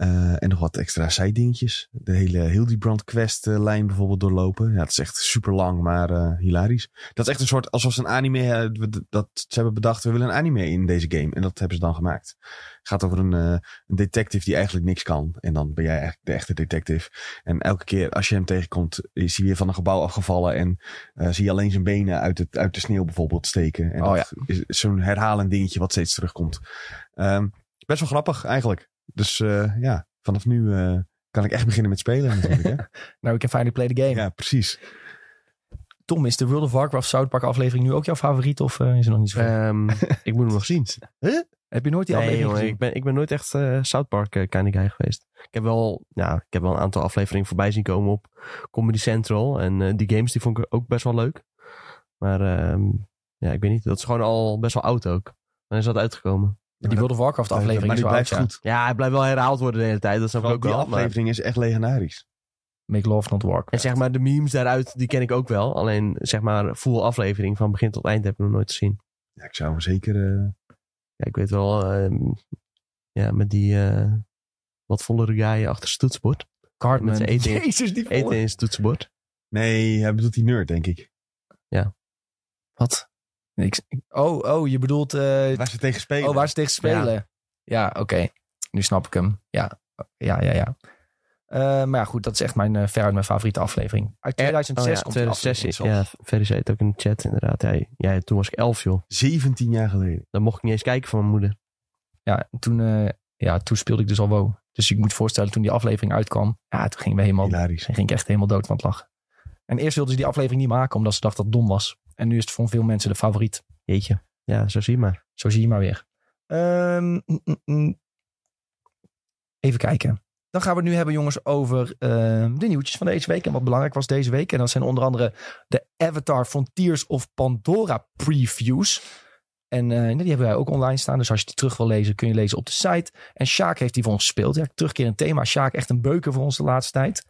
Eh, en nog wat extra zijdingetjes. De hele Hildebrand quest lijn bijvoorbeeld doorlopen. Ja, dat is echt super lang, maar eh, hilarisch. Dat is echt een soort, alsof ze een anime, we- dat ze hebben bedacht, we willen een anime in deze game. En dat hebben ze dan gemaakt. Het gaat over een, een detective die eigenlijk niks kan. En dan ben jij eigenlijk de echte detective. En elke keer als je hem tegenkomt, is hij weer van een gebouw afgevallen. En zie je alleen zijn benen uit, het, uit de sneeuw bijvoorbeeld steken. En Oh dat is zo'n herhalend dingetje wat steeds terugkomt. Ehm, best wel grappig eigenlijk. Dus eh, ja, vanaf nu eh, kan ik echt beginnen met spelen natuurlijk. Hè? [laughs] Nou, we can finally play the game. ja, precies. Tom, is de World of Warcraft South Park aflevering nu ook jouw favoriet? Of eh, is er nog niet zo? Ehm, [laughs] ik moet hem nog zien. heb je nooit die Nee, aflevering jongen, gezien? ik ben, ik ben nooit echt eh, South Park uh, kind of guy geweest. Ik heb, wel, ja, ik heb wel een aantal afleveringen voorbij zien komen op Comedy Central. En eh, die games die vond ik ook best wel leuk. Maar ehm, ja, ik weet niet. Dat is gewoon al best wel oud ook. Dan is dat uitgekomen. Die World of Warcraft aflevering maar is die wel blijft oud, ja. goed. Ja, hij blijft wel herhaald worden de hele tijd. Dat snap ik Want ook die wel. maar- aflevering is echt legendarisch. Make Love Not Warcraft. En zeg maar, de memes daaruit, die ken ik ook wel. Alleen, zeg maar, full aflevering van begin tot eind heb ik nog nooit gezien. Ja, ik zou hem zeker... eh, Ja, ik weet wel, ehm, ja, met die eh, wat vollere guy achter zijn toetsenbord. Cartman. met z'n eten- Jezus, die Eten in zijn toetsenbord. Nee, hij bedoelt die nerd, denk ik. Wat? Ik- oh, oh, je bedoelt... eh, Waar ze tegen spelen. oh, waar ze tegen spelen. Ja, oké. Nu snap ik hem. Ja, ja, ja, ja. Eh, maar ja, goed, dat is echt mijn, eh veruit mijn favoriete aflevering. Uit 2006 oh ja, komt die 2006. aflevering. Ja, Ferry zei het ook in de chat inderdaad. Ja, ja, toen was ik elf joh. 17 jaar geleden. Dan mocht ik niet eens kijken van mijn moeder. Ja, en toen, eh, ja, toen speelde ik dus al WoW. Dus ik moet voorstellen, toen die aflevering uitkwam, ja, toen gingen we helemaal, Hilarisch. ging ik echt helemaal dood van het lachen. En eerst wilden ze die aflevering niet maken omdat ze dachten dat het dom was. En nu is het voor veel mensen de favoriet. Jeetje. Ja, zo zie je maar. Zo zie je maar weer. Ehm, mm, mm, mm. Even kijken. Dan gaan we het nu hebben, jongens, over ehm, de nieuwtjes van deze week. En wat belangrijk was deze week. En dat zijn onder andere de Avatar Frontiers of Pandora previews. En eh, die hebben wij ook online staan. Dus als je die terug wil lezen, kun je lezen op de site. En Sjaak heeft die voor ons gespeeld. Ja, terugkeer in thema. Sjaak echt een beuker voor ons de laatste tijd.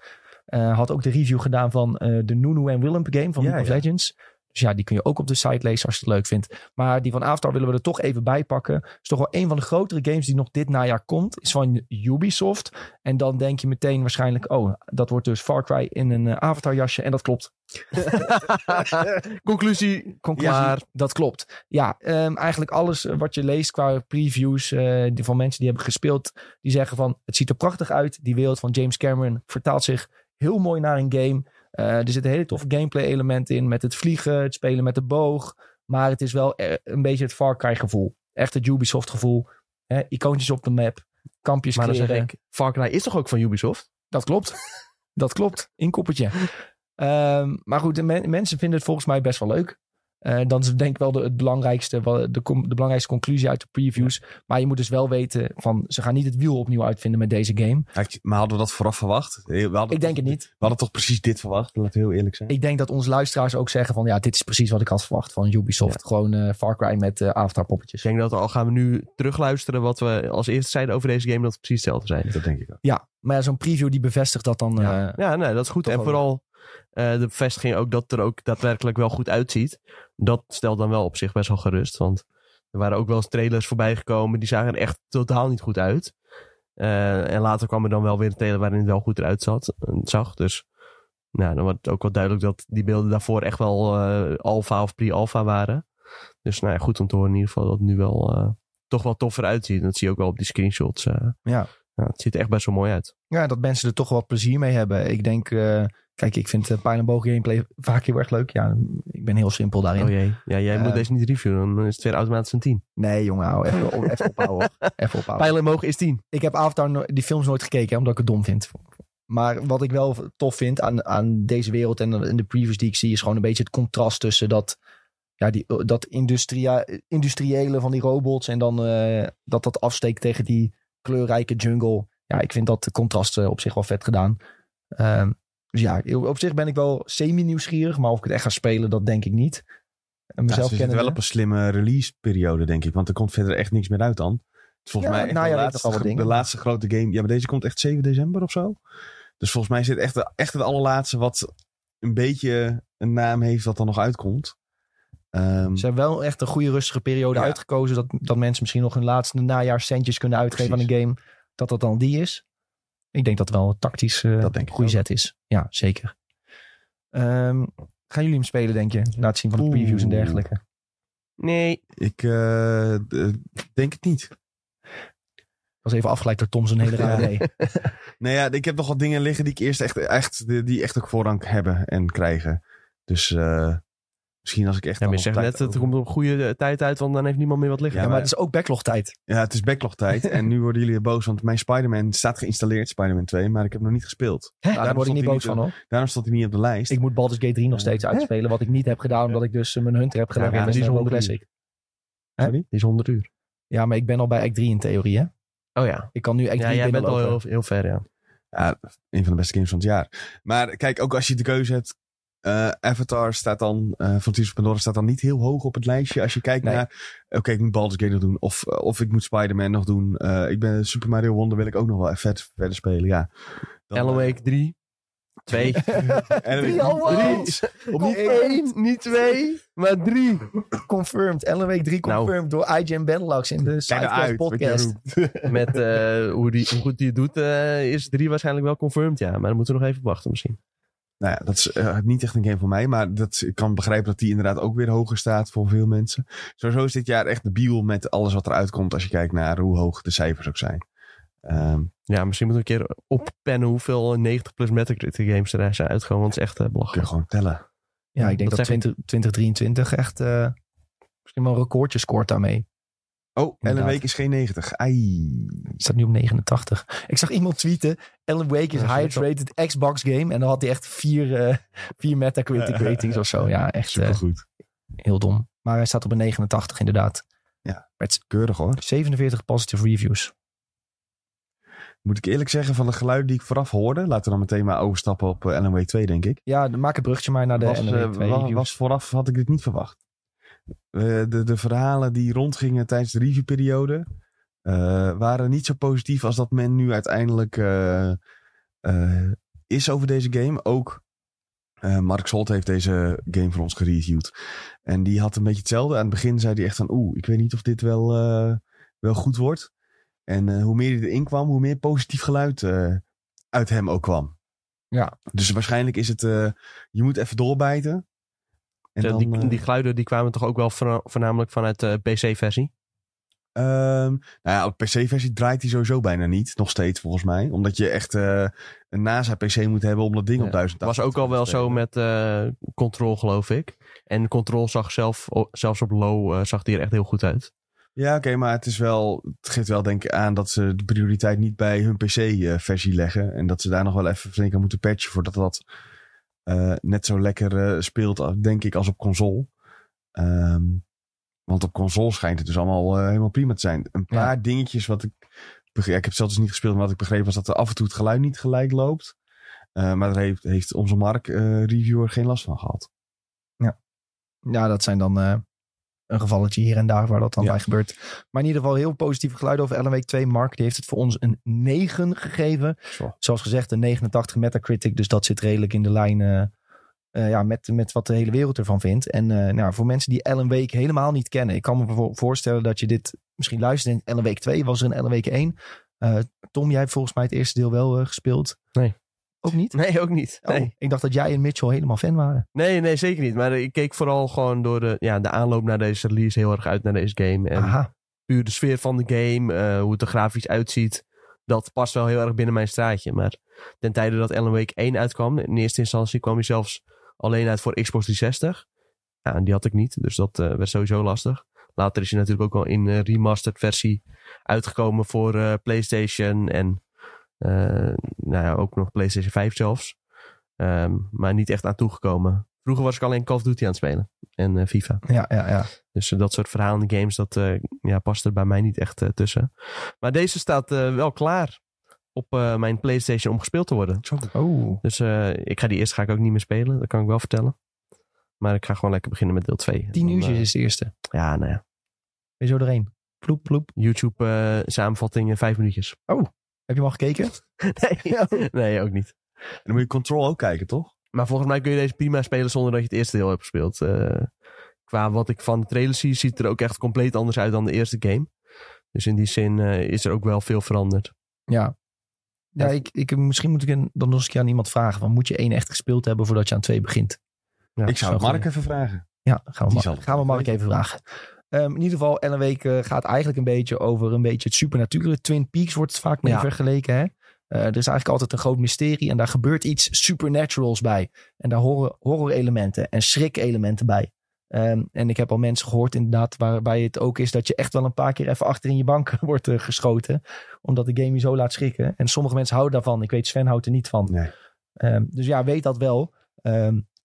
Eh, had ook de review gedaan van eh, de Nunu en Willem game van Ja, League of ja. Legends. Dus ja, die kun je ook op de site lezen als je het leuk vindt. Maar die van Avatar willen we er toch even bij pakken. Het is toch wel een van de grotere games die nog dit najaar komt. Is van Ubisoft. En dan denk je meteen waarschijnlijk... Oh, dat wordt dus Far Cry in een eh, Avatar jasje. En dat klopt. [laughs] Conclusie. Conclusie, Maar dat klopt. Ja, ehm, eigenlijk alles eh, wat je leest qua previews eh, die van mensen die hebben gespeeld, die zeggen van het ziet er prachtig uit. Die wereld van James Cameron vertaalt zich heel mooi naar een game. Eh, er zitten hele toffe gameplay elementen in met het vliegen, het spelen met de boog. Maar het is wel eh, een beetje het Far Cry gevoel. Echt het Ubisoft gevoel. Hè, icoontjes op de map, kampjes Maar dan zeg kleren. ik, Far Cry is toch ook van Ubisoft? Dat klopt. [laughs] dat klopt. Inkoppertje. Ehm, maar goed, de men- mensen vinden het volgens mij best wel leuk. Eh, dan is het denk ik wel de, het belangrijkste, de, de belangrijkste conclusie uit de previews. Maar je moet dus wel weten van ze gaan niet het wiel opnieuw uitvinden met deze game. Maar hadden we dat vooraf verwacht? We Ik denk het niet. We hadden toch precies dit verwacht, laten we heel eerlijk zijn. Ik denk dat onze luisteraars ook zeggen van ja, dit is precies wat ik had verwacht van Ubisoft. Gewoon eh, Far Cry met eh Avatar poppetjes. Ik denk dat al gaan we nu terugluisteren wat we als eerste zeiden over deze game, dat het precies hetzelfde zijn. Dat denk ik ook. Ja, maar ja, zo'n preview die bevestigt dat dan. Ja. Ja, nee, dat is goed. En vooral eh, de bevestiging ook dat het er ook daadwerkelijk wel goed uitziet. Dat stelt dan wel op zich best wel gerust. Want er waren ook wel eens trailers voorbij gekomen. Die zagen er echt totaal niet goed uit. Eh, en later kwam er dan wel weer een trailer waarin het wel goed eruit zat, eh, zag. Dus nou, dan wordt het ook wel duidelijk dat die beelden daarvoor echt wel eh alpha of pre-alpha waren. Dus nou ja, goed om te horen in ieder geval dat het nu wel toch wel toffer uitziet. En dat zie je ook wel op die screenshots. Ja. Ja, het ziet er echt best wel mooi uit. ja, dat mensen er toch wel plezier mee hebben. Ik denk, kijk, ik vind uh, pijl en boog gameplay vaak heel erg leuk. Ja, ik ben heel simpel daarin. Oh jee. Ja, jij Eh, moet deze niet reviewen. Dan is het weer automatisch een 10. Nee, jongen, hou even, op- even ophouden. [laughs] Even ophouden. Pijl en mogen is 10. Ik heb Avatar die films nooit gekeken, hè, omdat ik het dom vind. Maar wat ik wel tof vind aan, aan deze wereld en, en de previews die ik zie, is gewoon een beetje het contrast tussen dat, ja, die, dat industria, industriële van die robots en dan eh, dat dat afsteekt tegen die kleurrijke jungle. Ja, ik vind dat contrast eh, op zich wel vet gedaan. Ehm, dus ja, op zich ben ik wel semi-nieuwsgierig, maar of ik het echt ga spelen, dat denk ik niet. En mezelf ze zitten kennen wel op een slimme release periode, denk ik. Want er komt verder echt niks meer uit dan. Volgens Ja, mij najaar de, laatste, de dingen. laatste grote game. Ja, maar deze komt echt 7 december of zo. Dus volgens mij zit echt, de- echt het allerlaatste wat een beetje een naam heeft dat dan nog uitkomt. Ehm, Ze hebben wel echt een goede rustige periode Ja. uitgekozen. Dat, dat mensen misschien nog hun laatste najaarcentjes kunnen uitgeven Precies. aan een game. Dat dat dan die is. Ik denk dat het wel een tactisch eh ik goede zet is. Ja, zeker. Ehm, gaan jullie hem spelen, denk je? Na het zien van de previews en dergelijke. Nee. ik eh, d- denk het niet. was even afgeleid door Tom zijn hele raar idee. [laughs] Nee, ja, ik heb nog wat dingen liggen die ik eerst echt, echt, die die echt ook voorrang hebben en krijgen. Dus eh, misschien als ik echt. Ja, maar je zegt net, het komt op een goede eh, tijd uit, want dan heeft niemand meer wat liggen. Ja, maar maar- het is ook backlog tijd. Ja, het is backlog tijd. [laughs] en nu worden jullie boos, want mijn Spider-Man staat geïnstalleerd, Spider-Man 2, maar ik heb nog niet gespeeld. Daar word ik niet boos niet van hoor. Daarom stond hij niet op de lijst. Ik moet Baldur's Gate 3 nog steeds uitspelen. Wat ik niet heb gedaan, omdat ik dus eh, mijn Hunter heb gedaan. Ja, die is een 100 Classic. Die is 100 uur. Ja, maar ik ben al bij Act 3 in theorie hè. Oh ja. Ik kan nu Act 3 Ja, jij bent al heel, heel ver, ja. Ja, een van de beste games van het jaar. Maar kijk, ook als je de keuze hebt. Eh, Avatar staat dan, eh Frontiers of Pandora staat dan niet heel hoog op het lijstje. Als je kijkt Nee. naar, oké, ik moet Baldur's Gate nog doen. Of, eh, of ik moet Spider-Man nog doen. Eh, ik ben Super Mario Wonder wil ik ook nog wel even verder spelen, ja. Dan, Alan eh, Wake 3. 2. Alan Drie Niet één, niet twee, maar drie. Confirmed. Ellen Week 3 Nou. confirmed door IGN Benelux in de Sidecast podcast. [laughs] Met eh, hoe, die, hoe goed hij het doet, eh, is drie waarschijnlijk wel confirmed, ja. Maar dan moeten we nog even wachten misschien. Nou ja, dat is eh, niet echt een game voor mij. Maar dat, ik kan begrijpen dat die inderdaad ook weer hoger staat voor veel mensen. Sowieso is dit jaar echt de biel met alles wat eruit komt. Als je kijkt naar hoe hoog de cijfers ook zijn. Ehm, Ja, misschien moeten we een keer oppennen hoeveel 90 plus Metacritic games er zijn uitgekomen. Want het is echt eh, kun je belachelijk. gewoon tellen. Ja, ik denk Dat dat, zeg ik. 20, 2023 echt eh, misschien wel een recordje scoort daarmee. Oh, Ellen. Week is geen 90. Ai. Het staat nu op 89. Ik zag iemand tweeten. Alan Wake is Ja, highest rated Xbox game. En dan had hij echt vier, eh, vier Metacritic ratings of zo. Ja, echt eh, Supergoed. heel dom. Maar hij staat op een 89 inderdaad. Keurig hoor. 47 positive reviews. Moet ik eerlijk zeggen, van de geluiden die ik vooraf hoorde, laten we dan meteen maar overstappen op eh, Wake 2, denk ik. Ja, maak een bruggetje maar naar de was, eh, 2 wa- reviews. was vooraf had ik dit niet verwacht. Eh, de, de verhalen die rondgingen tijdens de reviewperiode eh, waren niet zo positief als dat men nu uiteindelijk eh, is over deze game. Ook Mark Solt heeft deze game voor ons gereviewd. En die had een beetje hetzelfde. Aan het begin zei hij echt van oeh, ik weet niet of dit wel, wel goed wordt. En hoe meer hij erin kwam, hoe meer positief geluid uit hem ook kwam. Ja. Dus waarschijnlijk is het, je moet even doorbijten. En dan, die, eh, die geluiden die kwamen toch ook wel voorna- voornamelijk vanuit de PC-versie? Ehm, nou ja, op PC-versie draait hij sowieso bijna niet. Nog steeds volgens mij. Omdat je echt eh, een NASA-PC moet hebben om dat ding op Ja. 1000 was ook al wel zo met eh Control, geloof ik. En Control zag zelf, zelfs op low eh, zag die er echt heel goed uit. Ja, oké, maar het is wel. Het geeft wel denk ik aan dat ze de prioriteit niet bij hun PC-versie leggen. En dat ze daar nog wel even flink aan moeten patchen voordat dat eh, net zo lekker eh, speelt, denk ik, als op console. Ehm, want op console schijnt het dus allemaal eh, helemaal prima te zijn. Een paar dingetjes wat ik. Ik heb zelfs dus niet gespeeld, maar wat ik begreep was dat er af en toe het geluid niet gelijk loopt. Eh, maar daar heeft, heeft onze Mark eh, reviewer geen last van gehad. Ja, dat zijn dan eh, een gevalletje hier en daar waar dat dan Ja. bij gebeurt. Maar in ieder geval heel positieve geluiden over Alan Wake 2. Mark die heeft het voor ons een 9 gegeven. Zo. Zoals gezegd een 89 Metacritic. Dus dat zit redelijk in de lijn eh, eh, ja, met, met wat de hele wereld ervan vindt. En eh, nou, voor mensen die Wake helemaal niet kennen. Ik kan me voor- voorstellen dat je dit misschien luistert en denkt, Alan Wake 2 was er een Alan Wake 1. Eh, Tom, jij hebt volgens mij het eerste deel wel gespeeld. Nee. Ook niet? Nee, ook niet. Oh, Nee. ik dacht dat jij en Mitchell helemaal fan waren. nee, nee, zeker niet. Maar ik keek vooral gewoon door de, ja, de aanloop naar deze release heel erg uit naar deze game. En Aha. puur de sfeer van de game, eh, hoe het er grafisch uitziet. Dat past wel heel erg binnen mijn straatje. Maar ten tijde dat Alan Wake 1 uitkwam, in eerste instantie kwam hij zelfs alleen uit voor Xbox 360. Ja, en die had ik niet, dus dat eh, werd sowieso lastig. Later is hij natuurlijk ook al in een remastered versie uitgekomen voor PlayStation en nou ja, ook nog PlayStation 5 zelfs. Ehm, maar niet echt aan toegekomen. Vroeger was ik alleen Call of Duty aan het spelen en eh, FIFA. Ja, ja, ja. Dus eh, dat soort verhalende games, dat eh, ja, past er bij mij niet echt eh, tussen. Maar deze staat eh, wel klaar op eh, mijn PlayStation om gespeeld te worden. Oh. Dus eh, ik ga die eerste ga ik ook niet meer spelen, dat kan ik wel vertellen. Maar ik ga gewoon lekker beginnen met deel 2. Tien uurtjes is de eerste. Ja, nou ja. Ben je zo doorheen? Ploep, ploep. YouTube eh, samenvatting in vijf minuutjes. Heb je hem al gekeken? Nee, nee, ook niet. En dan moet je Control ook kijken, toch? Maar volgens mij kun je deze prima spelen zonder dat je het eerste deel hebt gespeeld. Eh, qua wat ik van de trailer zie, ziet het er ook echt compleet anders uit dan de eerste game. Dus in die zin eh, is er ook wel veel veranderd. Ja. Ja, ik, ik, misschien moet ik een, dan nog eens een keer aan iemand vragen. Van, moet je één echt gespeeld hebben voordat je aan twee begint? Ja, ik zou het Mark even vragen. Ja, gaan we, Die Ma- zal het gaan we Mark even vragen. Ehm, in ieder geval, Ellen Week eh, gaat eigenlijk een beetje over een beetje het supernatuurlijke. Twin Peaks wordt het vaak mee Ja. vergeleken. Hè? Eh, er is eigenlijk altijd een groot mysterie en daar gebeurt iets supernaturals bij. En daar horen horror-elementen en schrik-elementen bij. Ehm, en ik heb al mensen gehoord inderdaad waarbij het ook is dat je echt wel een paar keer even achter in je bank [laughs] wordt eh, geschoten. Omdat de game je zo laat schrikken. En sommige mensen houden daarvan. Ik weet Sven houdt er niet van. Nee. Ehm, dus ja, weet dat wel.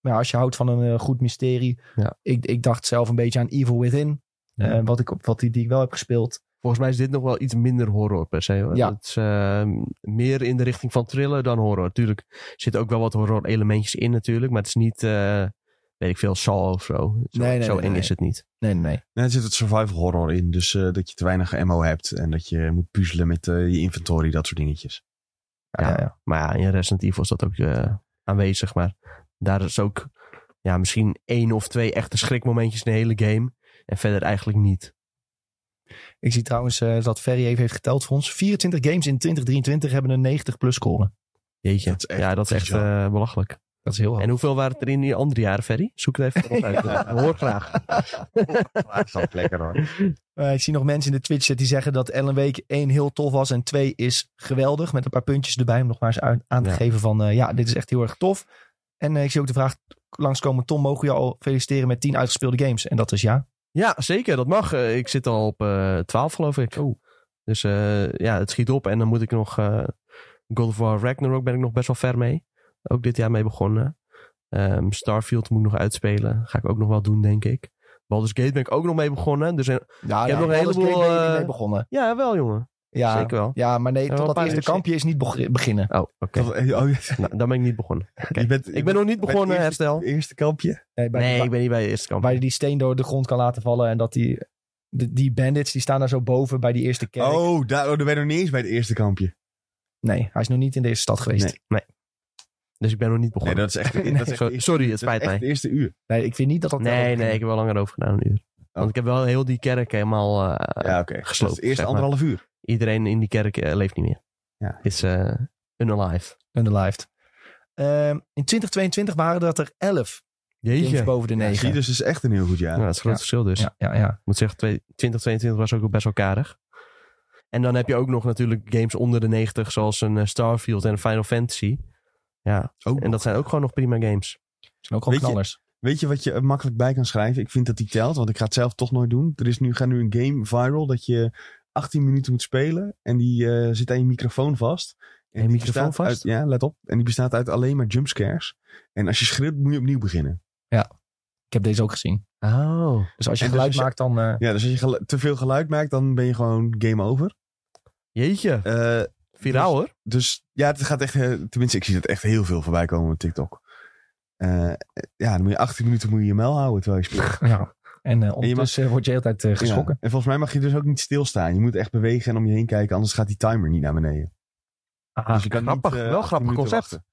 Maar als je houdt van een goed mysterie. Ja. Ik, ik dacht zelf een beetje aan Evil Within. Ja. eh, wat ik, op- wat die, die ik wel heb gespeeld. Volgens mij is dit nog wel iets minder horror per se. Hoor. Ja. Het is eh, meer in de richting van thriller dan horror. Natuurlijk zitten ook wel wat horror elementjes in natuurlijk. Maar het is niet, eh, weet ik veel, Saw of zo. Zo, Nee, nee, zo nee, eng nee. is het niet. Nee, nee, nee. Nee, er zit het survival horror in. Dus eh, dat je te weinig ammo hebt. En dat je moet puzzelen met je inventory, dat soort dingetjes. Ja, Ja. Maar ja, in Resident Evil is dat ook eh, aanwezig. Maar daar is ook ja, misschien één of twee echte schrikmomentjes in de hele game. En verder eigenlijk niet. Ik zie trouwens eh, dat Ferry even heeft geteld voor ons. 24 games in 2023 hebben een 90 plus score. Jeetje. Dat is echt ja, dat is echt eh, belachelijk. Dat is heel hoog. En hoeveel waren het er in die andere jaren, Ferry? Zoek het even uit. Ik [laughs] Hoor graag. Dat is lekker hoor. Eh, ik zie nog mensen in de Twitch chat die zeggen dat Ellen Week 1 heel tof was en 2 is geweldig. Met een paar puntjes erbij om nog maar eens uit- aan te Ja. geven van ja, dit is echt heel erg tof. En ik zie ook de vraag langskomen, Tom, mogen we je al feliciteren met 10 uitgespeelde games? En dat is ja. Ja, zeker. Dat mag. Eh, ik zit al op eh 12, geloof ik. Dus eh, ja, het schiet op. En dan moet ik nog... eh God of War Ragnarok ben ik nog best wel ver mee. Ook dit jaar mee begonnen. Ehm, Starfield moet ik nog uitspelen. Ga ik ook nog wel doen, denk ik. Baldur's Gate ben ik ook nog mee begonnen. Dus Ja, Ik heb nog een heleboel, mee begonnen. ja, wel jongen. Ja, Zeker wel. ja maar nee, tot dat eerste kampje is niet beg- beginnen. Oh, oké. Oh, ja. [laughs] Nou, dan ben ik niet begonnen. Je bent, Ik ben nog niet het begonnen, eerste- herstel. Eerste kampje. Nee, bij Nee, ik ben niet bij de eerste kamp. waar je die steen door de grond kan laten vallen. En dat die, de- die bandits, die staan daar zo boven bij die eerste kerk. Oh, daar, oh, daar ben je nog niet eens bij het eerste kampje. Nee, hij is nog niet in deze stad geweest. Nee. Dus ik ben nog niet Nee, begonnen. dat is echt, [laughs] dat is echt Sorry, het het spijt mij. het eerste uur. Nee, ik vind niet dat dat... Nee, nee, ik heb wel langer over gedaan, een uur. Want ik heb wel heel die kerk helemaal... eh, Ja, oké. Dat gesloopt, is het eerste zeg maar. anderhalf uur. Iedereen in die kerk eh, leeft niet meer. Ja. Is eh unalive. Underlived. Ehm, in 2022 waren dat er 11 games Jeetje. boven de Ja, 9. zie je, dus het is echt een heel goed jaar. Ja, dat is een groot Ja. verschil dus. Ja, ja, ja. Ik moet zeggen, twee- 2022 was ook best wel karig. En dan heb je ook nog natuurlijk games onder de 90, zoals een eh, Starfield en een Final Fantasy. Ja, Ook en dat zijn ook gewoon nog prima games. zijn ook gewoon Weet je- knallers. Weet je wat je er makkelijk bij kan schrijven? Ik vind dat die telt, want ik ga het zelf toch nooit doen. Er is nu, gaat nu een game viral dat je 18 minuten moet spelen. En die eh, zit aan je microfoon vast. En je die microfoon bestaat vast? Uit, ja, let op. En die bestaat uit alleen maar jumpscares. En als je schreeuwt, moet je opnieuw beginnen. Ik heb deze ook gezien. Oh. Dus als je En dus geluid als je- maakt, dan... eh, Ja, dus als je te veel geluid maakt, dan ben je gewoon game over. Jeetje. Eh, Viraal hoor. dus ja, het gaat echt, tenminste, ik zie het echt heel veel voorbij komen op TikTok. Eh, ja, dan moet je 18 minuten moet je je mel houden terwijl je speelt. ja. En eh, ondertussen word je de hele tijd eh, geschrokken. Ja. En volgens mij mag je dus ook niet stilstaan. Je moet echt bewegen en om je heen kijken, anders gaat die timer niet naar beneden. Aha. Dus je kan grappig. niet, eh, Wel 18 grappig concept. wachten.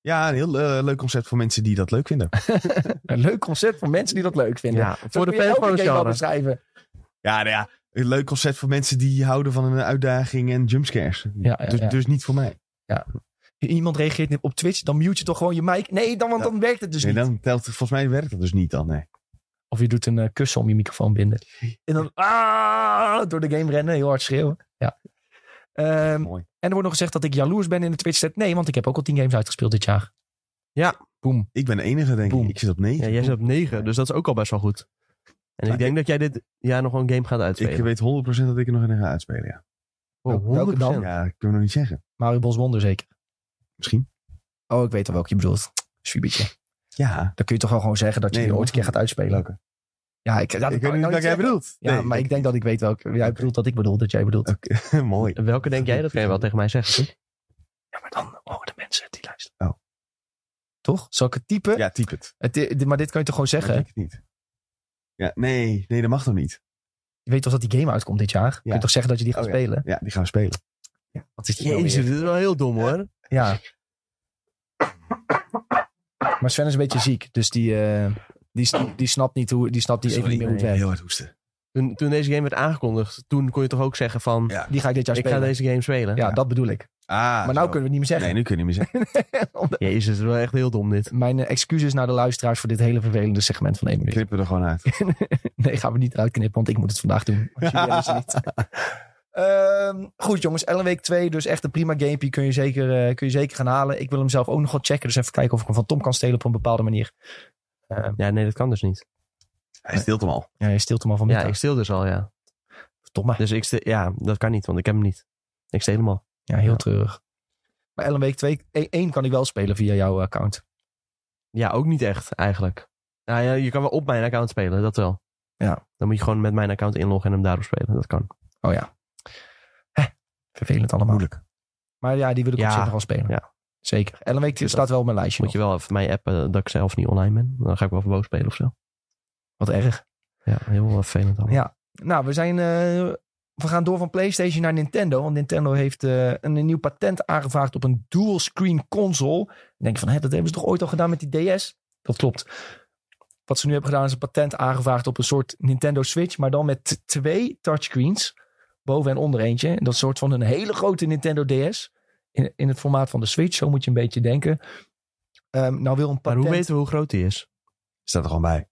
Ja, een heel eh, leuk concept voor mensen die dat leuk vinden. [laughs] Een leuk concept voor mensen die dat leuk vinden. Ja, voor de je genre. beschrijven. ja, nou ja, een leuk concept voor mensen die houden van een uitdaging en jumpscares. Ja, ja, dus, ja. dus niet voor mij. Iemand reageert op Twitch, dan mute je toch gewoon je mic. Nee, dan, want dan werkt het dus nee, niet. dan telt het, volgens mij werkt dat dus niet dan, nee. Of je doet een eh, kussen om je microfoon binden. En dan ah, door de game rennen, heel hard schreeuwen. Ja. Ehm, Mooi. en er wordt nog gezegd dat ik jaloers ben in de Twitch set. Nee, want ik heb ook al 10 games uitgespeeld dit jaar. Ja. Boom. Ik ben de enige, denk Boom. ik. Ik zit op 9. Ja, jij zit op 9, dus dat is ook al best wel goed. En ik denk dat jij dit jaar nog wel een game gaat uitspelen. Ik weet 100% dat ik er nog in ga uitspelen, ja. Oh, Welke dan? 100%. Ja, dat kunnen we nog niet zeggen. Mario Bos Wonder zeker. Misschien. Oh, ik weet al welke je bedoelt. Swiebertje. Ja. Dan kun je toch wel gewoon zeggen dat je Nee, die ooit een keer gaat uitspelen. Welke? Ja, ik, ja, dat ik weet niet wat jij bedoelt. Ja, Nee, maar ik denk dat ik weet welke. Jij bedoelt dat ik bedoel dat jij bedoelt. Oké, [laughs] mooi. Welke denk jij? Dat kan je wel tegen mij zeggen. toch? Ja, maar dan horen de mensen die luisteren. Oh. Toch? Zal ik het typen? Ja, typ het. Het, dit- maar dit kan je toch gewoon zeggen? ik denk het niet. Ja, nee, nee, dat mag toch niet? Je weet toch dat die game uitkomt dit jaar? Kun je Ja. toch zeggen dat je die gaat Oh, ja. spelen? Ja, die gaan we spelen. Wat is dit nou Jezus, weer? dit is wel heel dom hoor. Ja. Maar Sven is een beetje ziek. Dus die, eh, die, die snapt niet hoe, die snapt niet even niet meer hoe het werkt. heel hard hoesten. Toen, toen deze game werd aangekondigd, toen kon je toch ook zeggen van... Ja. Die ga ik dit jaar ik spelen. ga deze game spelen. Ja, dat bedoel ik. Ah, maar nou kunnen we het niet meer zeggen. Nee, nu kun je niet meer zeggen. [laughs] Omdat- Jezus, het is wel echt heel dom dit. Mijn eh, excuses naar de luisteraars voor dit hele vervelende segment van één minuut. Knippen er gewoon uit. [laughs] nee, gaan we niet eruit knippen, want ik moet het vandaag doen. Want Julien is er niet. Ehm, goed jongens, Ellen Week 2, dus echt een prima gamepie. Kun je, zeker, eh, kun je zeker gaan halen. Ik wil hem zelf ook nog wel checken. Dus even kijken of ik hem van Tom kan stelen op een bepaalde manier. Ehm, Ja, nee, dat kan dus niet. Hij stilt hem al. ja, je stilt hem al van Ja, mij. ik stil dus al, ja. Verdomme. Dus ik ja, dat kan niet, want ik heb hem niet. Ik steel hem al. Ja, heel Ja. treurig. Maar Ellen Week 2, 1 kan ik wel spelen via jouw account. Ja, ook niet echt, eigenlijk. Nou ja, je kan wel op mijn account spelen, dat wel. Ja. Dan moet je gewoon met mijn account inloggen en hem daarop spelen. Dat kan. Oh ja. Vervelend allemaal. Moeilijk. Maar ja, die wil ik Ja, op zich nog wel spelen. ja. Zeker. Ellen Week staat dat wel op mijn lijstje. Moet je wel even mij appen dat ik zelf niet online ben. Dan ga ik wel verboden spelen of zo. Wat erg. Ja, heel vervelend allemaal. Ja. Nou, we zijn... eh, we gaan door van PlayStation naar Nintendo. Want Nintendo heeft eh, een, nieuw patent aangevraagd op een dual-screen console. Dan denk je van, hè, dat hebben ze toch ooit al gedaan met die DS? Dat klopt. Wat ze nu hebben gedaan is een patent aangevraagd op een soort Nintendo Switch. Maar dan met twee touchscreens. Boven en onder eentje. En dat een soort van een hele grote Nintendo DS. In, in het formaat van de Switch. Zo moet je een beetje denken. Ehm, nou wil een Maar patent... hoe weten we hoe groot die is? Staat er gewoon bij.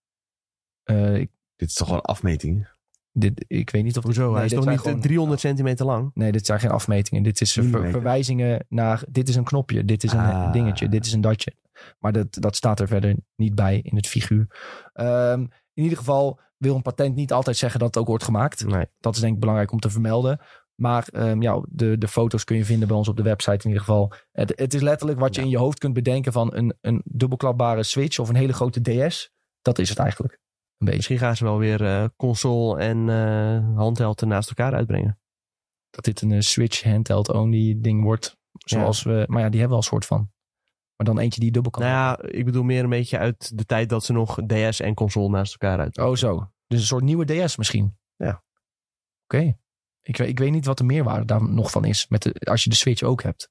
Eh, ik, Dit is toch gewoon afmeting? dit, ik weet niet of... Hoezo? Nee, Hij is toch niet gewoon- 300 centimeter lang? Nee, dit zijn geen afmetingen. Dit is eh, ver- verwijzingen naar. Dit is een knopje, dit is een Ah. dingetje, dit is een datje. Maar dat, dat staat er verder niet bij in het figuur. Ehm, in ieder geval wil een patent niet altijd zeggen dat het ook wordt gemaakt. Nee. Dat is denk ik belangrijk om te vermelden. Maar ehm, ja, de, de foto's kun je vinden bij ons op de website in ieder geval. Het, het is letterlijk wat je Ja. in je hoofd kunt bedenken van een, een dubbelklapbare Switch of een hele grote DS. Dat is het eigenlijk. Een beetje. Misschien gaan ze wel weer eh, console en eh handheld naast elkaar uitbrengen. Dat dit een eh, Switch handheld only ding wordt. Zoals we, maar ja, die hebben we al een soort van. Maar dan eentje die dubbel kan. Nou ja, ik bedoel meer een beetje uit de tijd dat ze nog DS en console naast elkaar uitbrengen. Oh, zo. Dus een soort nieuwe DS misschien. Ja. Oké. Ik, weet- ik weet niet wat de meerwaarde daar nog van is. Met de, als je de Switch ook hebt.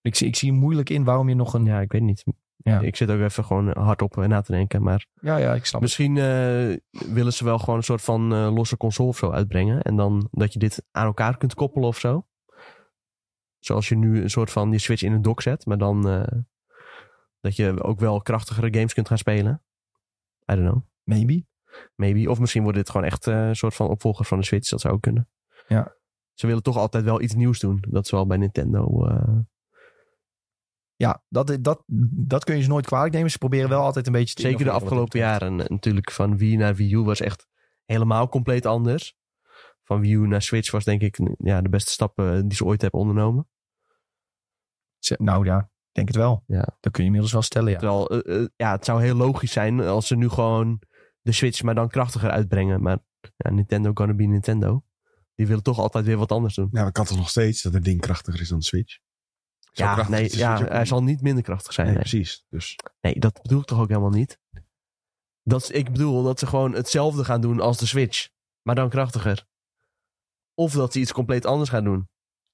Ik, zie- ik zie moeilijk in waarom je nog een. Ja, ik weet niet. Ja. Ik zit ook even gewoon hardop na te denken. Maar Ja, ja, ik snap misschien eh, willen ze wel gewoon een soort van eh, losse console of zo uitbrengen. En dan dat je dit aan elkaar kunt koppelen of zo. Zoals je nu een soort van die Switch in een dock zet. Maar dan eh, dat je ook wel krachtigere games kunt gaan spelen. I don't know. Maybe. Maybe. Of misschien wordt dit gewoon echt eh, een soort van opvolger van de Switch. Dat zou ook kunnen. Ja. Ze willen toch altijd wel iets nieuws doen. Dat is wel bij Nintendo. eh, Ja, dat, dat, dat kun je ze nooit kwalijk nemen. Ze proberen wel altijd een beetje te zeker de afgelopen jaren. En natuurlijk van Wii naar Wii U was echt helemaal compleet anders. Van Wii U naar Switch was denk ik ja, de beste stappen die ze ooit hebben ondernomen. Nou ja, ik denk het wel. Ja. Dat kun je inmiddels wel stellen, ja. Terwijl, eh, eh, ja, het zou heel logisch zijn als ze nu gewoon de Switch maar dan krachtiger uitbrengen. Maar ja, Nintendo gonna be Nintendo. Die willen toch altijd weer wat anders doen. Ja, dat kan toch nog steeds dat het ding krachtiger is dan de Switch? Zo Ja, nee, ja, Switch ook hij zal niet minder krachtig zijn. Nee, Nee, precies. Dus Nee, dat bedoel ik toch ook helemaal niet. Dat ik bedoel dat ze gewoon hetzelfde gaan doen als de Switch. Maar dan krachtiger. Of dat ze iets compleet anders gaan doen.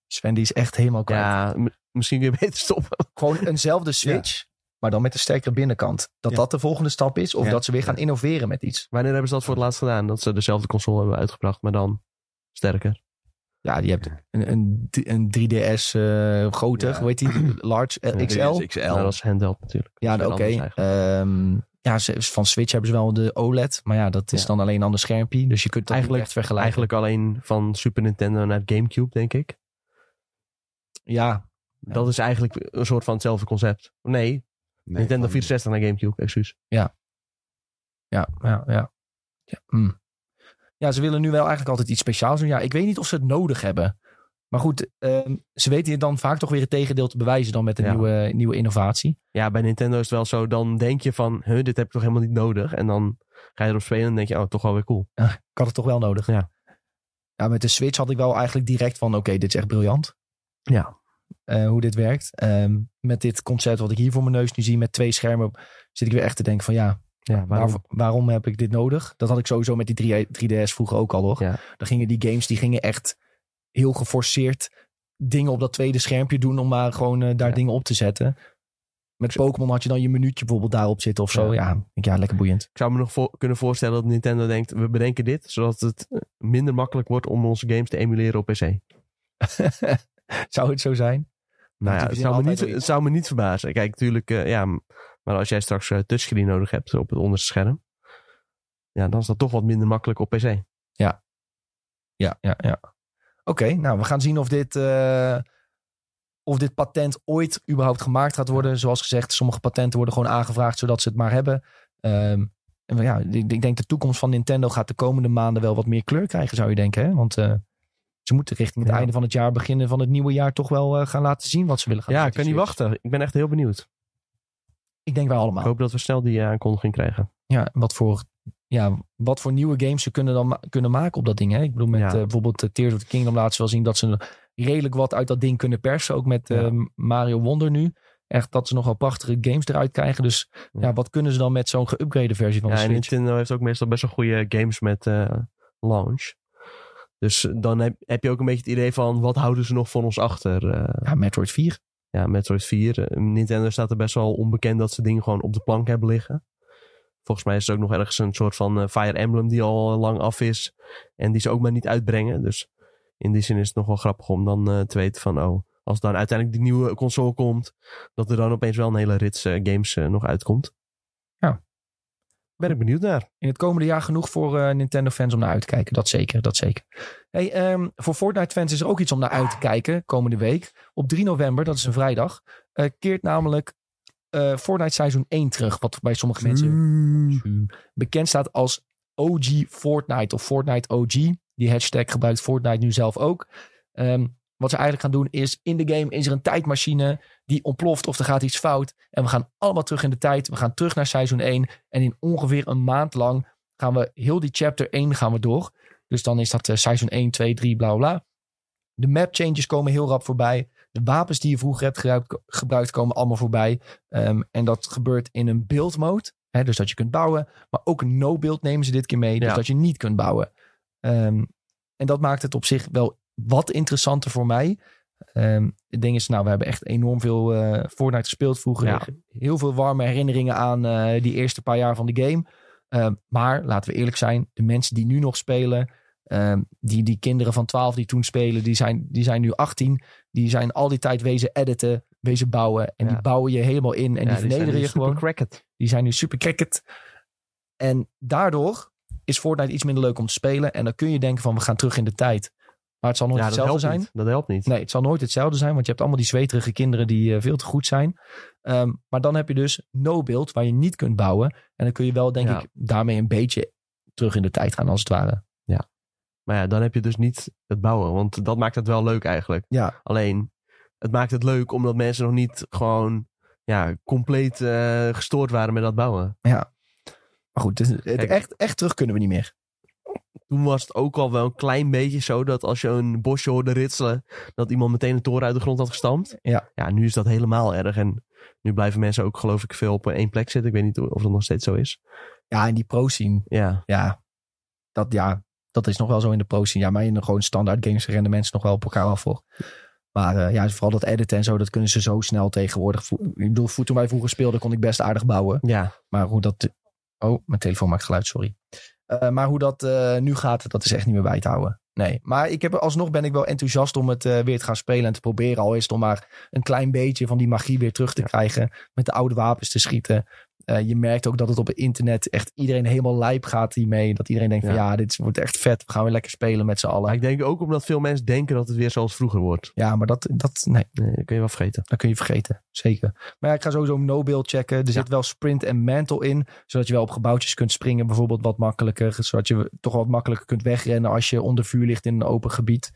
Sven die is echt helemaal kwijt. Ja, misschien kun je [laughs] beter stoppen. Gewoon eenzelfde Switch, maar dan met een sterkere binnenkant. Dat Ja. dat de volgende stap is. Of Ja. dat ze weer gaan innoveren met iets. Wanneer hebben ze dat voor het laatst gedaan? Dat ze dezelfde console hebben uitgebracht, maar dan sterker. Ja, je hebt een, een, een 3DS eh groter. Ja. Hoe heet die? [clears throat] Large eh, XL. XL. Ja, dat is handheld natuurlijk. Ja, oké. Ehm, ja, ze- van Switch hebben ze wel de OLED. Maar ja, dat is Ja. dan alleen een ander schermpje. Dus je kunt dat Eigenlijk- niet echt vergelijken. Eigenlijk alleen van Super Nintendo naar Gamecube, denk ik. Ja, Dat is eigenlijk een soort van hetzelfde concept. Nee, nee, Nintendo van- 64 naar Gamecube, excuus. ja, ja, ja. Ja, mm. ja, ze willen nu wel eigenlijk altijd iets speciaals doen. Ja, ik weet niet of ze het nodig hebben. Maar goed, ehm, ze weten je dan vaak toch weer het tegendeel te bewijzen dan met een Ja. nieuwe, nieuwe innovatie. Ja, bij Nintendo is het wel zo. Dan denk je van, huh, dit heb ik toch helemaal niet nodig. En dan ga je erop spelen en denk je, oh, toch wel weer cool. Ik had het toch wel nodig. Ja. Ja, met de Switch had ik wel eigenlijk direct van, oké, dit is echt briljant. Ja. eh, hoe dit werkt. Ehm, met dit concept wat ik hier voor mijn neus nu zie met twee schermen, zit ik weer echt te denken van ja, Ja, waarom, waarom heb ik dit nodig? Dat had ik sowieso met die 3, 3DS vroeger ook al hoor. Ja. Dan gingen die games, die gingen echt heel geforceerd dingen op dat tweede schermpje doen om maar gewoon eh, daar Ja. dingen op te zetten. Met Pokémon had je dan je minuutje bijvoorbeeld daarop zitten of zo. Ja. Ja, ja lekker boeiend. Ik zou me nog voor- kunnen voorstellen dat Nintendo denkt, we bedenken dit, zodat het minder makkelijk wordt om onze games te emuleren op PC. [laughs] Zou het zo zijn? Nou ja, het zou, me niet, het zou me niet verbazen. Kijk, natuurlijk, eh, ja, maar als jij straks eh, touchscreen nodig hebt op het onderste scherm, ja, dan is dat toch wat minder makkelijk op PC. Ja, ja, ja. Oké, nou we gaan zien of dit, eh, of dit patent ooit überhaupt gemaakt gaat worden. Zoals gezegd, sommige patenten worden gewoon aangevraagd zodat ze het maar hebben. Ehm, en ja, ik, ik denk de toekomst van Nintendo gaat de komende maanden wel wat meer kleur krijgen, zou je denken. Hè? Want eh, ze moeten richting het Ja. einde van het jaar, beginnen van het nieuwe jaar, toch wel eh, gaan laten zien wat ze willen gaan ja, doen ik met kan niet wachten. Ik ben echt heel benieuwd. Ik denk wij allemaal. Ik hoop dat we snel die aankondiging krijgen. Ja, wat voor, ja, wat voor nieuwe games ze kunnen dan ma- kunnen maken op dat ding. Hè? Ik bedoel, met Ja. eh, bijvoorbeeld eh, Tears of the Kingdom laten ze wel zien dat ze redelijk wat uit dat ding kunnen persen. Ook met Ja. eh, Mario Wonder nu. Echt dat ze nogal prachtige games eruit krijgen. Dus ja, Ja. wat kunnen ze dan met zo'n geüpgrade versie van Ja, de Switch? Nintendo heeft ook meestal best wel goede games met eh, launch. Dus dan heb, heb je ook een beetje het idee van, wat houden ze nog van ons achter? Ja, Metroid 4. ja, Metroid 4. Eh, Nintendo staat er best wel onbekend dat ze dingen gewoon op de plank hebben liggen. Volgens mij is er ook nog ergens een soort van eh, Fire Emblem die al lang af is. En die ze ook maar niet uitbrengen. Dus in die zin is het nog wel grappig om dan eh, te weten van... Oh, als dan uiteindelijk die nieuwe console komt... dat er dan opeens wel een hele rits eh, games nog uitkomt. Ja. Ben ik benieuwd naar. In het komende jaar genoeg voor Nintendo-fans om naar uit te kijken. Dat zeker, dat zeker. Hey, ehm, voor Fortnite-fans is er ook iets om naar uit te kijken komende week. Op 3 november, dat is een vrijdag, keert namelijk eh, Fortnite seizoen 1 terug. Wat bij sommige mensen bekend staat als OG Fortnite of Fortnite OG. Die hashtag gebruikt Fortnite nu zelf ook. Ehm, wat ze eigenlijk gaan doen is, in de game is er een tijdmachine die ontploft of er gaat iets fout. En we gaan allemaal terug in de tijd. We gaan terug naar seizoen 1. En in ongeveer een maand lang gaan we heel die chapter 1 gaan we door. Dus dan is dat eh, seizoen 1, 2, 3, bla bla bla. De map changes komen heel rap voorbij. De wapens die je vroeger hebt gebruikt, gebruikt komen allemaal voorbij. Ehm, en dat gebeurt in een build mode. Hè, dus dat je kunt bouwen. Maar ook een no-build nemen ze dit keer mee. Dus Ja. dat je niet kunt bouwen. Ehm, en dat maakt het op zich wel wat interessanter voor mij. Ehm, het ding is, nou, we hebben echt enorm veel eh, Fortnite gespeeld vroeger. Ja. Heel veel warme herinneringen aan eh, die eerste paar jaar van de game. Maar laten we eerlijk zijn, de mensen die nu nog spelen, ehm, die, die kinderen van 12 die toen spelen, die zijn, die zijn nu 18. Die zijn al die tijd wezen editen, wezen bouwen. En Ja. die bouwen je helemaal in en die vernederen je gewoon. Cracket. Die zijn nu super cricket. En daardoor is Fortnite iets minder leuk om te spelen. En dan kun je denken van we gaan terug in de tijd. Maar het zal nooit Ja, hetzelfde zijn. niet. Dat helpt niet. Nee, het zal nooit hetzelfde zijn. Want je hebt allemaal die zweterige kinderen die eh, veel te goed zijn. Ehm, maar dan heb je dus no-build waar je niet kunt bouwen. En dan kun je wel denk Ja. ik daarmee een beetje terug in de tijd gaan als het ware. Maar ja, dan heb je dus niet het bouwen. Want dat maakt het wel leuk eigenlijk. Ja, Alleen, het maakt het leuk omdat mensen nog niet gewoon ja, compleet eh, gestoord waren met dat bouwen. maar goed. Het, het Kijk. echt, echt terug kunnen we niet meer. Toen was het ook al wel een klein beetje zo dat als je een bosje hoorde ritselen, dat iemand meteen een toren uit de grond had gestampt. Ja. Ja, nu is dat helemaal erg. En nu blijven mensen ook geloof ik veel op één plek zitten. Ik weet niet of dat nog steeds zo is. Ja, en die pro-scene. Ja, Ja, dat, ja, dat is nog wel zo in de pro-scene. Ja, maar in de gewoon standaard games rennen mensen nog wel op elkaar af voor. Maar eh, ja, vooral dat editen en zo, dat kunnen ze zo snel tegenwoordig. Ik bedoel, toen wij vroeger speelden, kon ik best aardig bouwen. ja. Maar hoe dat... Oh, mijn telefoon maakt geluid, sorry. Eh, maar hoe dat eh, nu gaat, dat is echt niet meer bij te houden. Nee, maar ik heb, alsnog ben ik wel enthousiast om het weer te gaan spelen en te proberen. Al is het om maar een klein beetje van die magie weer terug te krijgen. Met de oude wapens te schieten. Eh, je merkt ook dat het op het internet echt iedereen helemaal lijp gaat hiermee. Dat iedereen denkt van Ja. ja, dit wordt echt vet. We gaan weer lekker spelen met z'n Maar allen. ik denk ook omdat veel mensen denken dat het weer zoals vroeger wordt. Ja, maar dat, dat, nee, Nee, dat kun je wel vergeten. dat kun je vergeten. Zeker. Maar ja, ik ga sowieso no-build checken. Er zit wel sprint en mantle in. Zodat je wel op gebouwtjes kunt springen. Bijvoorbeeld wat makkelijker. Zodat je toch wat makkelijker kunt wegrennen als je onder vuur ligt in een open gebied.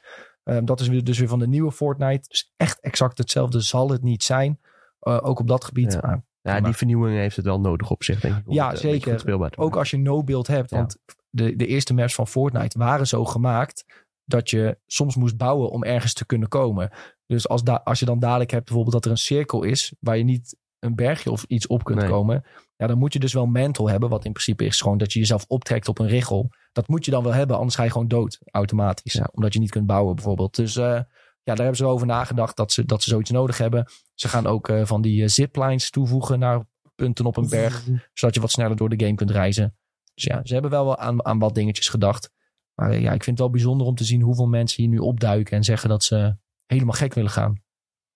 Ehm, dat is dus weer van de nieuwe Fortnite. Dus echt exact hetzelfde zal het niet zijn. Eh, ook op dat gebied. Ja. Ja, Maar- die vernieuwing heeft het wel nodig op zich, denk ik. Ja, het, eh, zeker. ook als je no-build hebt. Ja. Want de, de eerste maps van Fortnite waren zo gemaakt dat je soms moest bouwen om ergens te kunnen komen. Dus als, da als je dan dadelijk hebt bijvoorbeeld dat er een cirkel is waar je niet een bergje of iets op kunt Nee. komen. Ja, dan moet je dus wel mantle hebben. Wat in principe is gewoon dat je jezelf optrekt op een richel. Dat moet je dan wel hebben, anders ga je gewoon dood automatisch. Ja. Omdat je niet kunt bouwen bijvoorbeeld. Dus eh, ja, daar hebben ze over nagedacht dat ze, dat ze zoiets nodig hebben. Ze gaan ook eh, van die eh, ziplines toevoegen naar punten op een berg zodat je wat sneller door de game kunt reizen. Dus ja, ze hebben wel aan, aan wat dingetjes gedacht. Maar eh, ja, ik vind het wel bijzonder om te zien hoeveel mensen hier nu opduiken en zeggen dat ze helemaal gek willen gaan.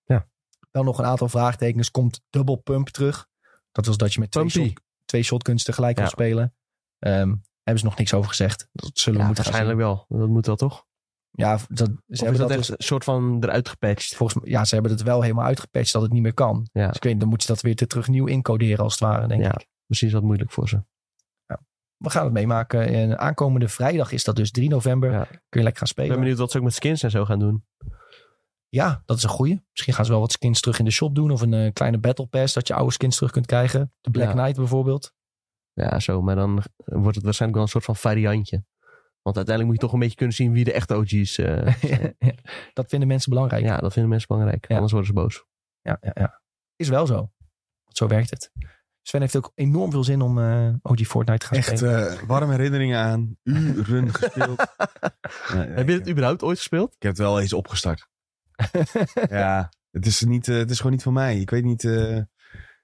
Ja. Wel nog een aantal vraagtekens. Komt double pump terug? Dat was dat je met twee, shot, twee shotguns tegelijk kan Ja. spelen. Ehm, hebben ze nog niks over gezegd. Dat zullen we moeten gaan waarschijnlijk wel. Dat moet wel, toch? Ja, dat, ze hebben dat dat dus- echt een soort van eruit gepatcht? volgens mij, ja, ze hebben het wel helemaal uitgepatcht dat het niet meer kan. Ja. Dus ik weet dan moet je dat weer te terug nieuw incoderen als het ware, denk Ja. ik. Misschien is dat moeilijk voor ze. We gaan het meemaken. En aankomende vrijdag is dat dus 3 november. Ja. Kun je lekker gaan Ik ben spelen. benieuwd wat ze ook met skins en zo gaan doen. Ja, dat is een goeie. Misschien gaan ze wel wat skins terug in de shop doen. Of een eh, kleine battle pass dat je oude skins terug kunt krijgen. De Black Ja. Knight bijvoorbeeld. Ja, zo. Maar dan wordt het waarschijnlijk wel een soort van variantje. Want uiteindelijk moet je toch een beetje kunnen zien wie de echte OG's eh, [laughs] zijn. dat vinden mensen belangrijk. Ja, dat vinden mensen belangrijk. Ja. Anders worden ze boos. ja, ja, ja. Is wel zo. Want zo werkt het. Sven heeft ook enorm veel zin om eh, OG Fortnite te gaan Echt spelen. eh, warme herinneringen aan. Uren [laughs] gespeeld. Ja, Heb je het überhaupt ooit gespeeld? Ik heb het wel eens opgestart. [laughs] ja, het is, niet, eh, het is gewoon niet van mij. Ik weet niet... eh,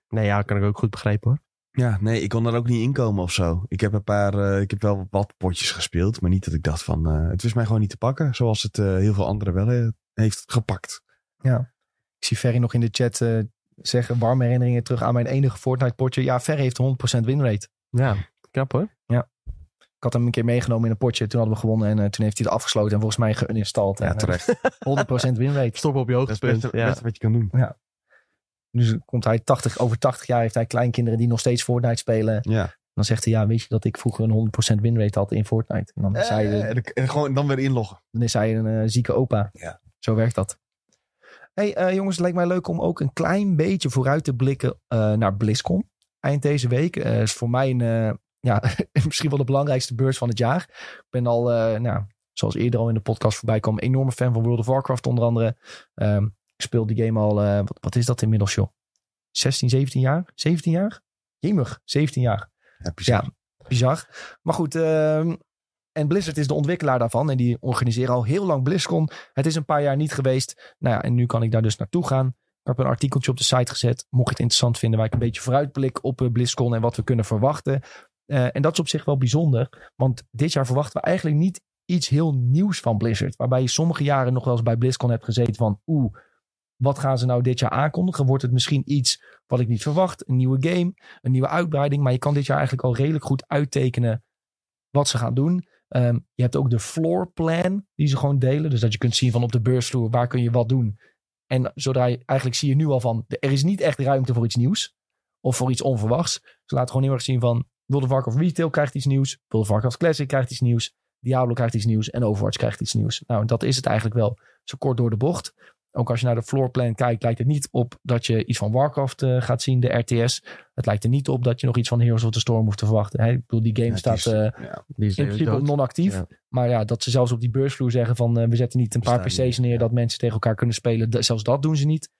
Nee, ja, kan ik ook goed begrijpen hoor. Ja, nee, ik kon er ook niet inkomen of zo. Ik heb een paar... eh, ik heb wel wat potjes gespeeld. Maar niet dat ik dacht van... eh, het was mij gewoon niet te pakken. Zoals het eh, heel veel anderen wel heeft gepakt. Ik zie Ferry nog in de chat eh, zeggen warme herinneringen terug aan mijn enige Fortnite potje. Ja, Ferry heeft 100% winrate. Ja, knap hoor. Ik had hem een keer meegenomen in een potje. Toen hadden we gewonnen en eh, toen heeft hij het afgesloten en volgens mij geuninstalled. Ja, En, terecht. 100% winrate. [laughs] Stop op je Dat is het hoogtepunt. beste, Ja. beste wat je kan doen. Nu komt hij 80, over 80 jaar heeft hij kleinkinderen die nog steeds Fortnite spelen. Ja. Dan zegt hij, ja, weet je dat ik vroeger een 100% winrate had in Fortnite? En dan is hij, Eh, en, en gewoon dan weer inloggen. dan is hij een eh, zieke opa. Ja. Zo werkt dat. hey, eh, jongens, het lijkt mij leuk om ook een klein beetje vooruit te blikken naar BlizzCon. Eind deze week is voor mij een, ja, [laughs] misschien wel de belangrijkste beurs van het jaar. Ik ben al, nou, zoals eerder al in de podcast voorbij kwam, enorme fan van World of Warcraft onder andere. Ehm, ik speel die game al, eh, wat, wat is dat inmiddels joh? 16, 17 jaar? 17 jaar? Jemig, 17 jaar. Ja, bizar. Ja, bizar. Maar goed, ehm, en Blizzard is de ontwikkelaar daarvan. En die organiseren al heel lang BlizzCon. Het is een paar jaar niet geweest. Nou ja, en nu kan ik daar dus naartoe gaan. Ik heb een artikeltje op de site gezet. Mocht je het interessant vinden, waar ik een beetje vooruitblik op eh, BlizzCon en wat we kunnen verwachten. Eh, en dat is op zich wel bijzonder. Want dit jaar verwachten we eigenlijk niet iets heel nieuws van Blizzard. Waarbij je sommige jaren nog wel eens bij BlizzCon hebt gezeten van... Oeh, wat gaan ze nou dit jaar aankondigen? Wordt het misschien iets wat ik niet verwacht? Een nieuwe game, een nieuwe uitbreiding. Maar je kan dit jaar eigenlijk al redelijk goed uittekenen wat ze gaan doen. Ehm, je hebt ook de floor plan die ze gewoon delen. Dus dat je kunt zien van op de beursvloer waar kun je wat doen. En zodra je, eigenlijk zie je nu al van er is niet echt ruimte voor iets nieuws. Of voor iets onverwachts. Ze laten gewoon heel erg zien van World of Warcraft Retail krijgt iets nieuws. World of Warcraft Classic krijgt iets nieuws. Diablo krijgt iets nieuws. En Overwatch krijgt iets nieuws. Nou, dat is het eigenlijk wel. Zo kort door de bocht. Ook als je naar de floorplan kijkt, lijkt het niet op dat je iets van Warcraft eh, gaat zien, de RTS. Het lijkt er niet op dat je nog iets van Heroes of the Storm hoeft te verwachten. Hè? Ik bedoel, die game Ja, staat die is- eh, ja. Die is in principe non-actief. Ja. Maar ja, dat ze zelfs op die beursvloer zeggen van eh, we zetten niet een paar PC's niet, neer ja. dat mensen tegen elkaar kunnen spelen. Zelfs dat doen ze niet.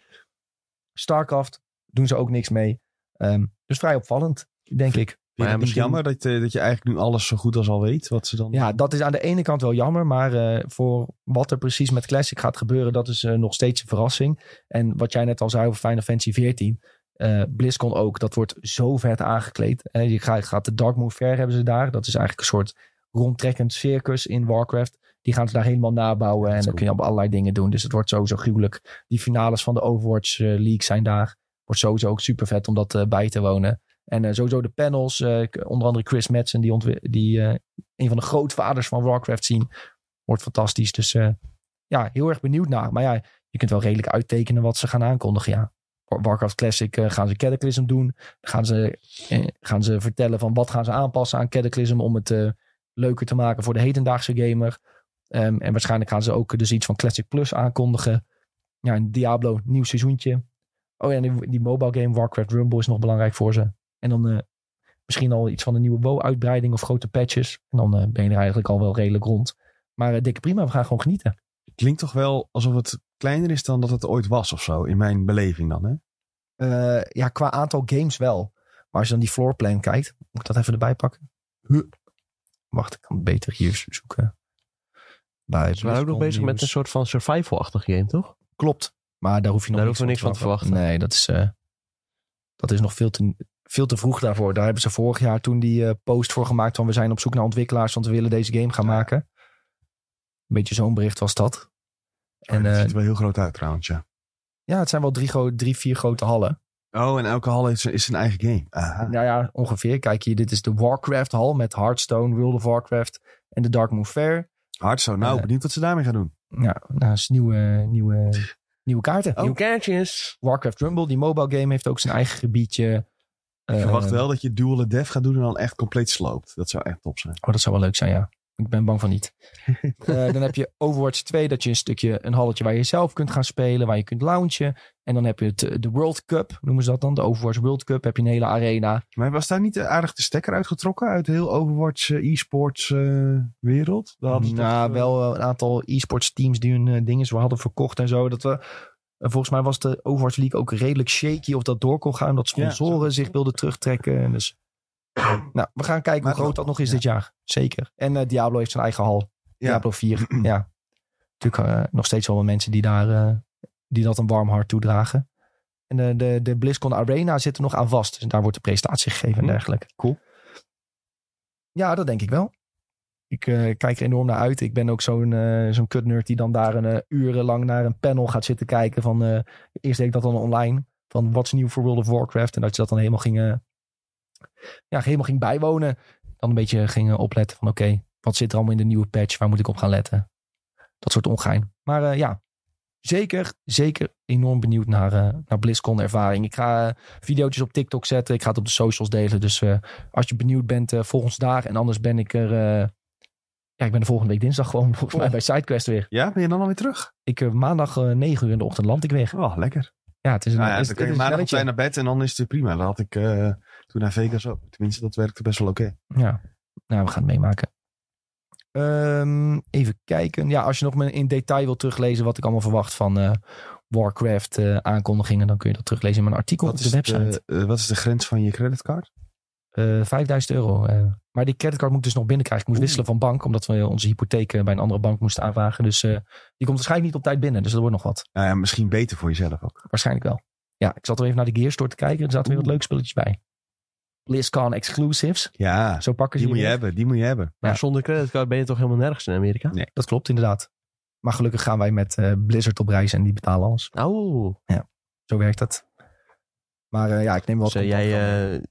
Starcraft doen ze ook niks mee. Ehm, dus vrij opvallend, denk ik. Maar ja, misschien- jammer dat, eh, dat je eigenlijk nu alles zo goed als al weet? Wat ze dan... Ja, dat is aan de ene kant wel jammer. Maar eh, voor wat er precies met Classic gaat gebeuren, dat is eh, nog steeds een verrassing. En wat jij net al zei over Final Fantasy 14. eh BlizzCon ook, dat wordt zo vet aangekleed. Je gaat, gaat de Dark Moon Fair hebben ze daar. Dat is eigenlijk een soort rondtrekkend circus in Warcraft. Die gaan ze daar helemaal nabouwen. Ja, en dan is kun je op allerlei dingen doen. Dus het wordt sowieso gruwelijk. Die finales van de Overwatch League zijn daar. Wordt sowieso ook super vet om dat bij te wonen. En eh, sowieso de panels. eh, onder andere Chris Madsen, die, die eh, een van de grootvaders van Warcraft zien. Wordt fantastisch. Dus eh, ja, heel erg benieuwd naar. Maar ja, je kunt wel redelijk uittekenen wat ze gaan aankondigen. Ja. War- Warcraft Classic eh, gaan ze Cataclysm doen. Gaan ze, eh, gaan ze vertellen van wat gaan ze aanpassen aan Cataclysm om het eh, leuker te maken voor de hedendaagse gamer. Ehm, en waarschijnlijk gaan ze ook dus iets van Classic Plus aankondigen. Ja, een Diablo, nieuw seizoentje. Oh ja, die, die mobile game Warcraft Rumble is nog belangrijk voor ze. En dan eh, misschien al iets van een nieuwe WoW-uitbreiding of grote patches. En dan eh, ben je er eigenlijk al wel redelijk rond. Maar eh, dikke prima, we gaan gewoon genieten. Klinkt toch wel alsof het kleiner is dan dat het ooit was of zo. In mijn beleving dan, hè? Eh, ja, qua aantal games wel. Maar als je dan die floorplan kijkt, moet ik dat even erbij pakken? Huh. Wacht, ik kan het beter hier zoeken. Bij Ze waren ook nog bezig met een soort van survival-achtig game, toch? Klopt. Maar daar hoef je nog Daar niks, hoeven we niks van te verwachten. Nee, dat is, eh, dat is nog veel te, veel te vroeg daarvoor. Daar hebben ze vorig jaar toen die eh, post voor gemaakt van we zijn op zoek naar ontwikkelaars, want we willen deze game gaan maken. Een beetje zo'n bericht was dat. En, het eh, ziet er wel heel groot uit trouwens, ja. ja, het zijn wel drie, drie vier grote hallen. Oh, en elke hal is, is zijn eigen game. Aha. Nou ja, ongeveer. Kijk hier, dit is de Warcraft hal met Hearthstone, World of Warcraft en de Dark Moon Fair. Hearthstone. Nou, Eh, benieuwd wat ze daarmee gaan doen. Ja, nou, is nieuwe, nieuwe, nieuwe kaarten. Oh. Nieuw kaartjes. Warcraft Rumble, die mobile game, heeft ook zijn eigen gebiedje. Ik Eh, verwacht wel dat je Dual Dev gaat doen en dan echt compleet sloopt. Dat zou echt top zijn. Oh, dat zou wel leuk zijn, ja. Ik ben bang van niet. [laughs] Eh, dan heb je Overwatch 2, dat je een stukje, een halletje waar je zelf kunt gaan spelen, waar je kunt launchen. En dan heb je het, eh, de World Cup, noemen ze dat dan. De Overwatch World Cup, heb je een hele arena. Maar was daar niet aardig de stekker uitgetrokken uit de heel Overwatch eh, e-sports eh, wereld? Nou, toch, eh, wel een aantal e-sports teams die hun eh, dingen zo hadden verkocht en zo. Dat we, volgens mij was de Overwatch League ook redelijk shaky of dat door kon gaan. Dat sponsoren zich wilden terugtrekken. En Dus, nou, we gaan kijken Maar hoe groot dat nog is ja. dit jaar. Zeker. En eh, Diablo heeft zijn eigen hal. Ja. Diablo 4. [clears throat] ja. Natuurlijk eh, nog steeds wel wat mensen die daar eh, die dat een warm hart toedragen. En de, de, de BlizzCon Arena zit er nog aan vast. Dus daar wordt de presentatie gegeven en Hm, dergelijke. cool. Ja, dat denk ik wel. Ik eh, kijk er enorm naar uit. Ik ben ook zo'n eh zo'n kutnerd die dan daar een uh, urenlang naar een panel gaat zitten kijken. Van, eh, eerst deed ik dat dan online. Van wat is nieuw voor World of Warcraft. En dat je dat dan helemaal ging, eh, ja, helemaal ging bijwonen. Dan een beetje ging eh, opletten van oké, wat zit er allemaal in de nieuwe patch? Waar moet ik op gaan letten? Dat soort ongein. Maar eh, ja, zeker, zeker enorm benieuwd naar, eh naar BlizzCon ervaring. Ik ga eh, video's op TikTok zetten. Ik ga het op de socials delen. Dus eh, als je benieuwd bent, eh, volg ons daar. En anders ben ik er... eh, ja, ik ben de volgende week dinsdag gewoon [laughs] volgens mij Oh. bij SideQuest weer. Ja, ben je dan alweer terug? Ik, eh, maandag eh 9 uur in de ochtend land ik weer. Oh, lekker. Ja, het is een, Nou ja, is, dan kun je maandag op spelletje. tijd naar bed en dan is het prima. Dat had ik eh, toen naar Vegas ook. Tenminste, dat werkte best wel oké. Ja, nou, we gaan het meemaken. Ehm, even kijken. Ja, als je nog in detail wil teruglezen wat ik allemaal verwacht van eh, Warcraft eh, aankondigingen, dan kun je dat teruglezen in mijn artikel Wat op de website. de, eh, wat is de grens van je creditcard? Eh 5000 euro. eh. maar die creditcard moet ik dus nog binnenkrijgen. Ik moest Oeh. wisselen van bank, omdat we onze hypotheek eh, bij een andere bank moesten aanvragen. Dus eh, die komt waarschijnlijk niet op tijd binnen. Dus dat wordt nog wat. Nou ja, misschien beter voor jezelf ook. Waarschijnlijk wel. Ja, ik zat er even naar de Gear Store te kijken. Er zaten weer wat leuke spulletjes bij. BlizzCon exclusives. Ja, Zo pakken ze die moet je hebben. Die moet je hebben. Maar Ja. zonder creditcard ben je toch helemaal nergens in Amerika? Nee. Dat klopt inderdaad. Maar gelukkig gaan wij met eh, Blizzard op reis en die betalen alles. Oh, Zo werkt het. Maar eh, ja, ik neem wel dus eh, jij.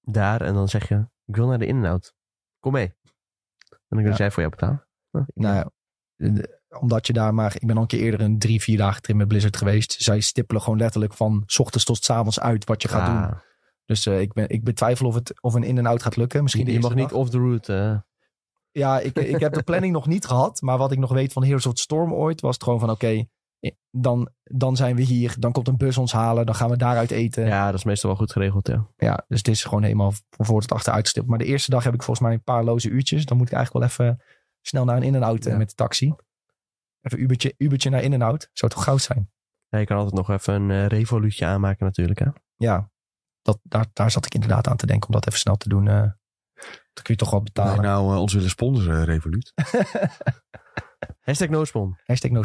Daar en dan zeg je, ik wil naar de in-en-out. Kom mee. En dan kun Ja. jij voor jou betalen. Nou, Nou ja, omdat je daar maar... Ik ben al een keer eerder een drie, vier dagen trip met Blizzard geweest. Zij stippelen gewoon letterlijk van... s ochtends tot 's avonds uit wat je gaat ah, doen. Dus eh, ik, ben, ik betwijfel of, het, of een in-en-out gaat lukken. Misschien Je, mag niet off the route. eh. Ja, ik, ik heb de planning [laughs] nog niet gehad. Maar wat ik nog weet van Heroes of the Storm ooit... was het gewoon van oké... dan, dan zijn we hier. Dan komt een bus ons halen. Dan gaan we daaruit eten. ja, dat is meestal wel goed geregeld, ja. Ja, dus het is gewoon helemaal van voor tot achter uitgestippeld. Maar de eerste dag heb ik volgens mij een paar loze uurtjes. Dan moet ik eigenlijk wel even snel naar een in-en-out eh, Ja. met de taxi. Even Ubertje, Ubertje naar in-en-out. Zou toch goud zijn? ja. Je kan altijd nog even een eh, revoluutje aanmaken natuurlijk, hè. Ja, dat, daar, daar zat ik inderdaad aan te denken om dat even snel te doen. eh dan kun je toch wel betalen. nou eh, ons willen sponsoren, Revolut. Hashtag [laughs] nospon. Hashtag no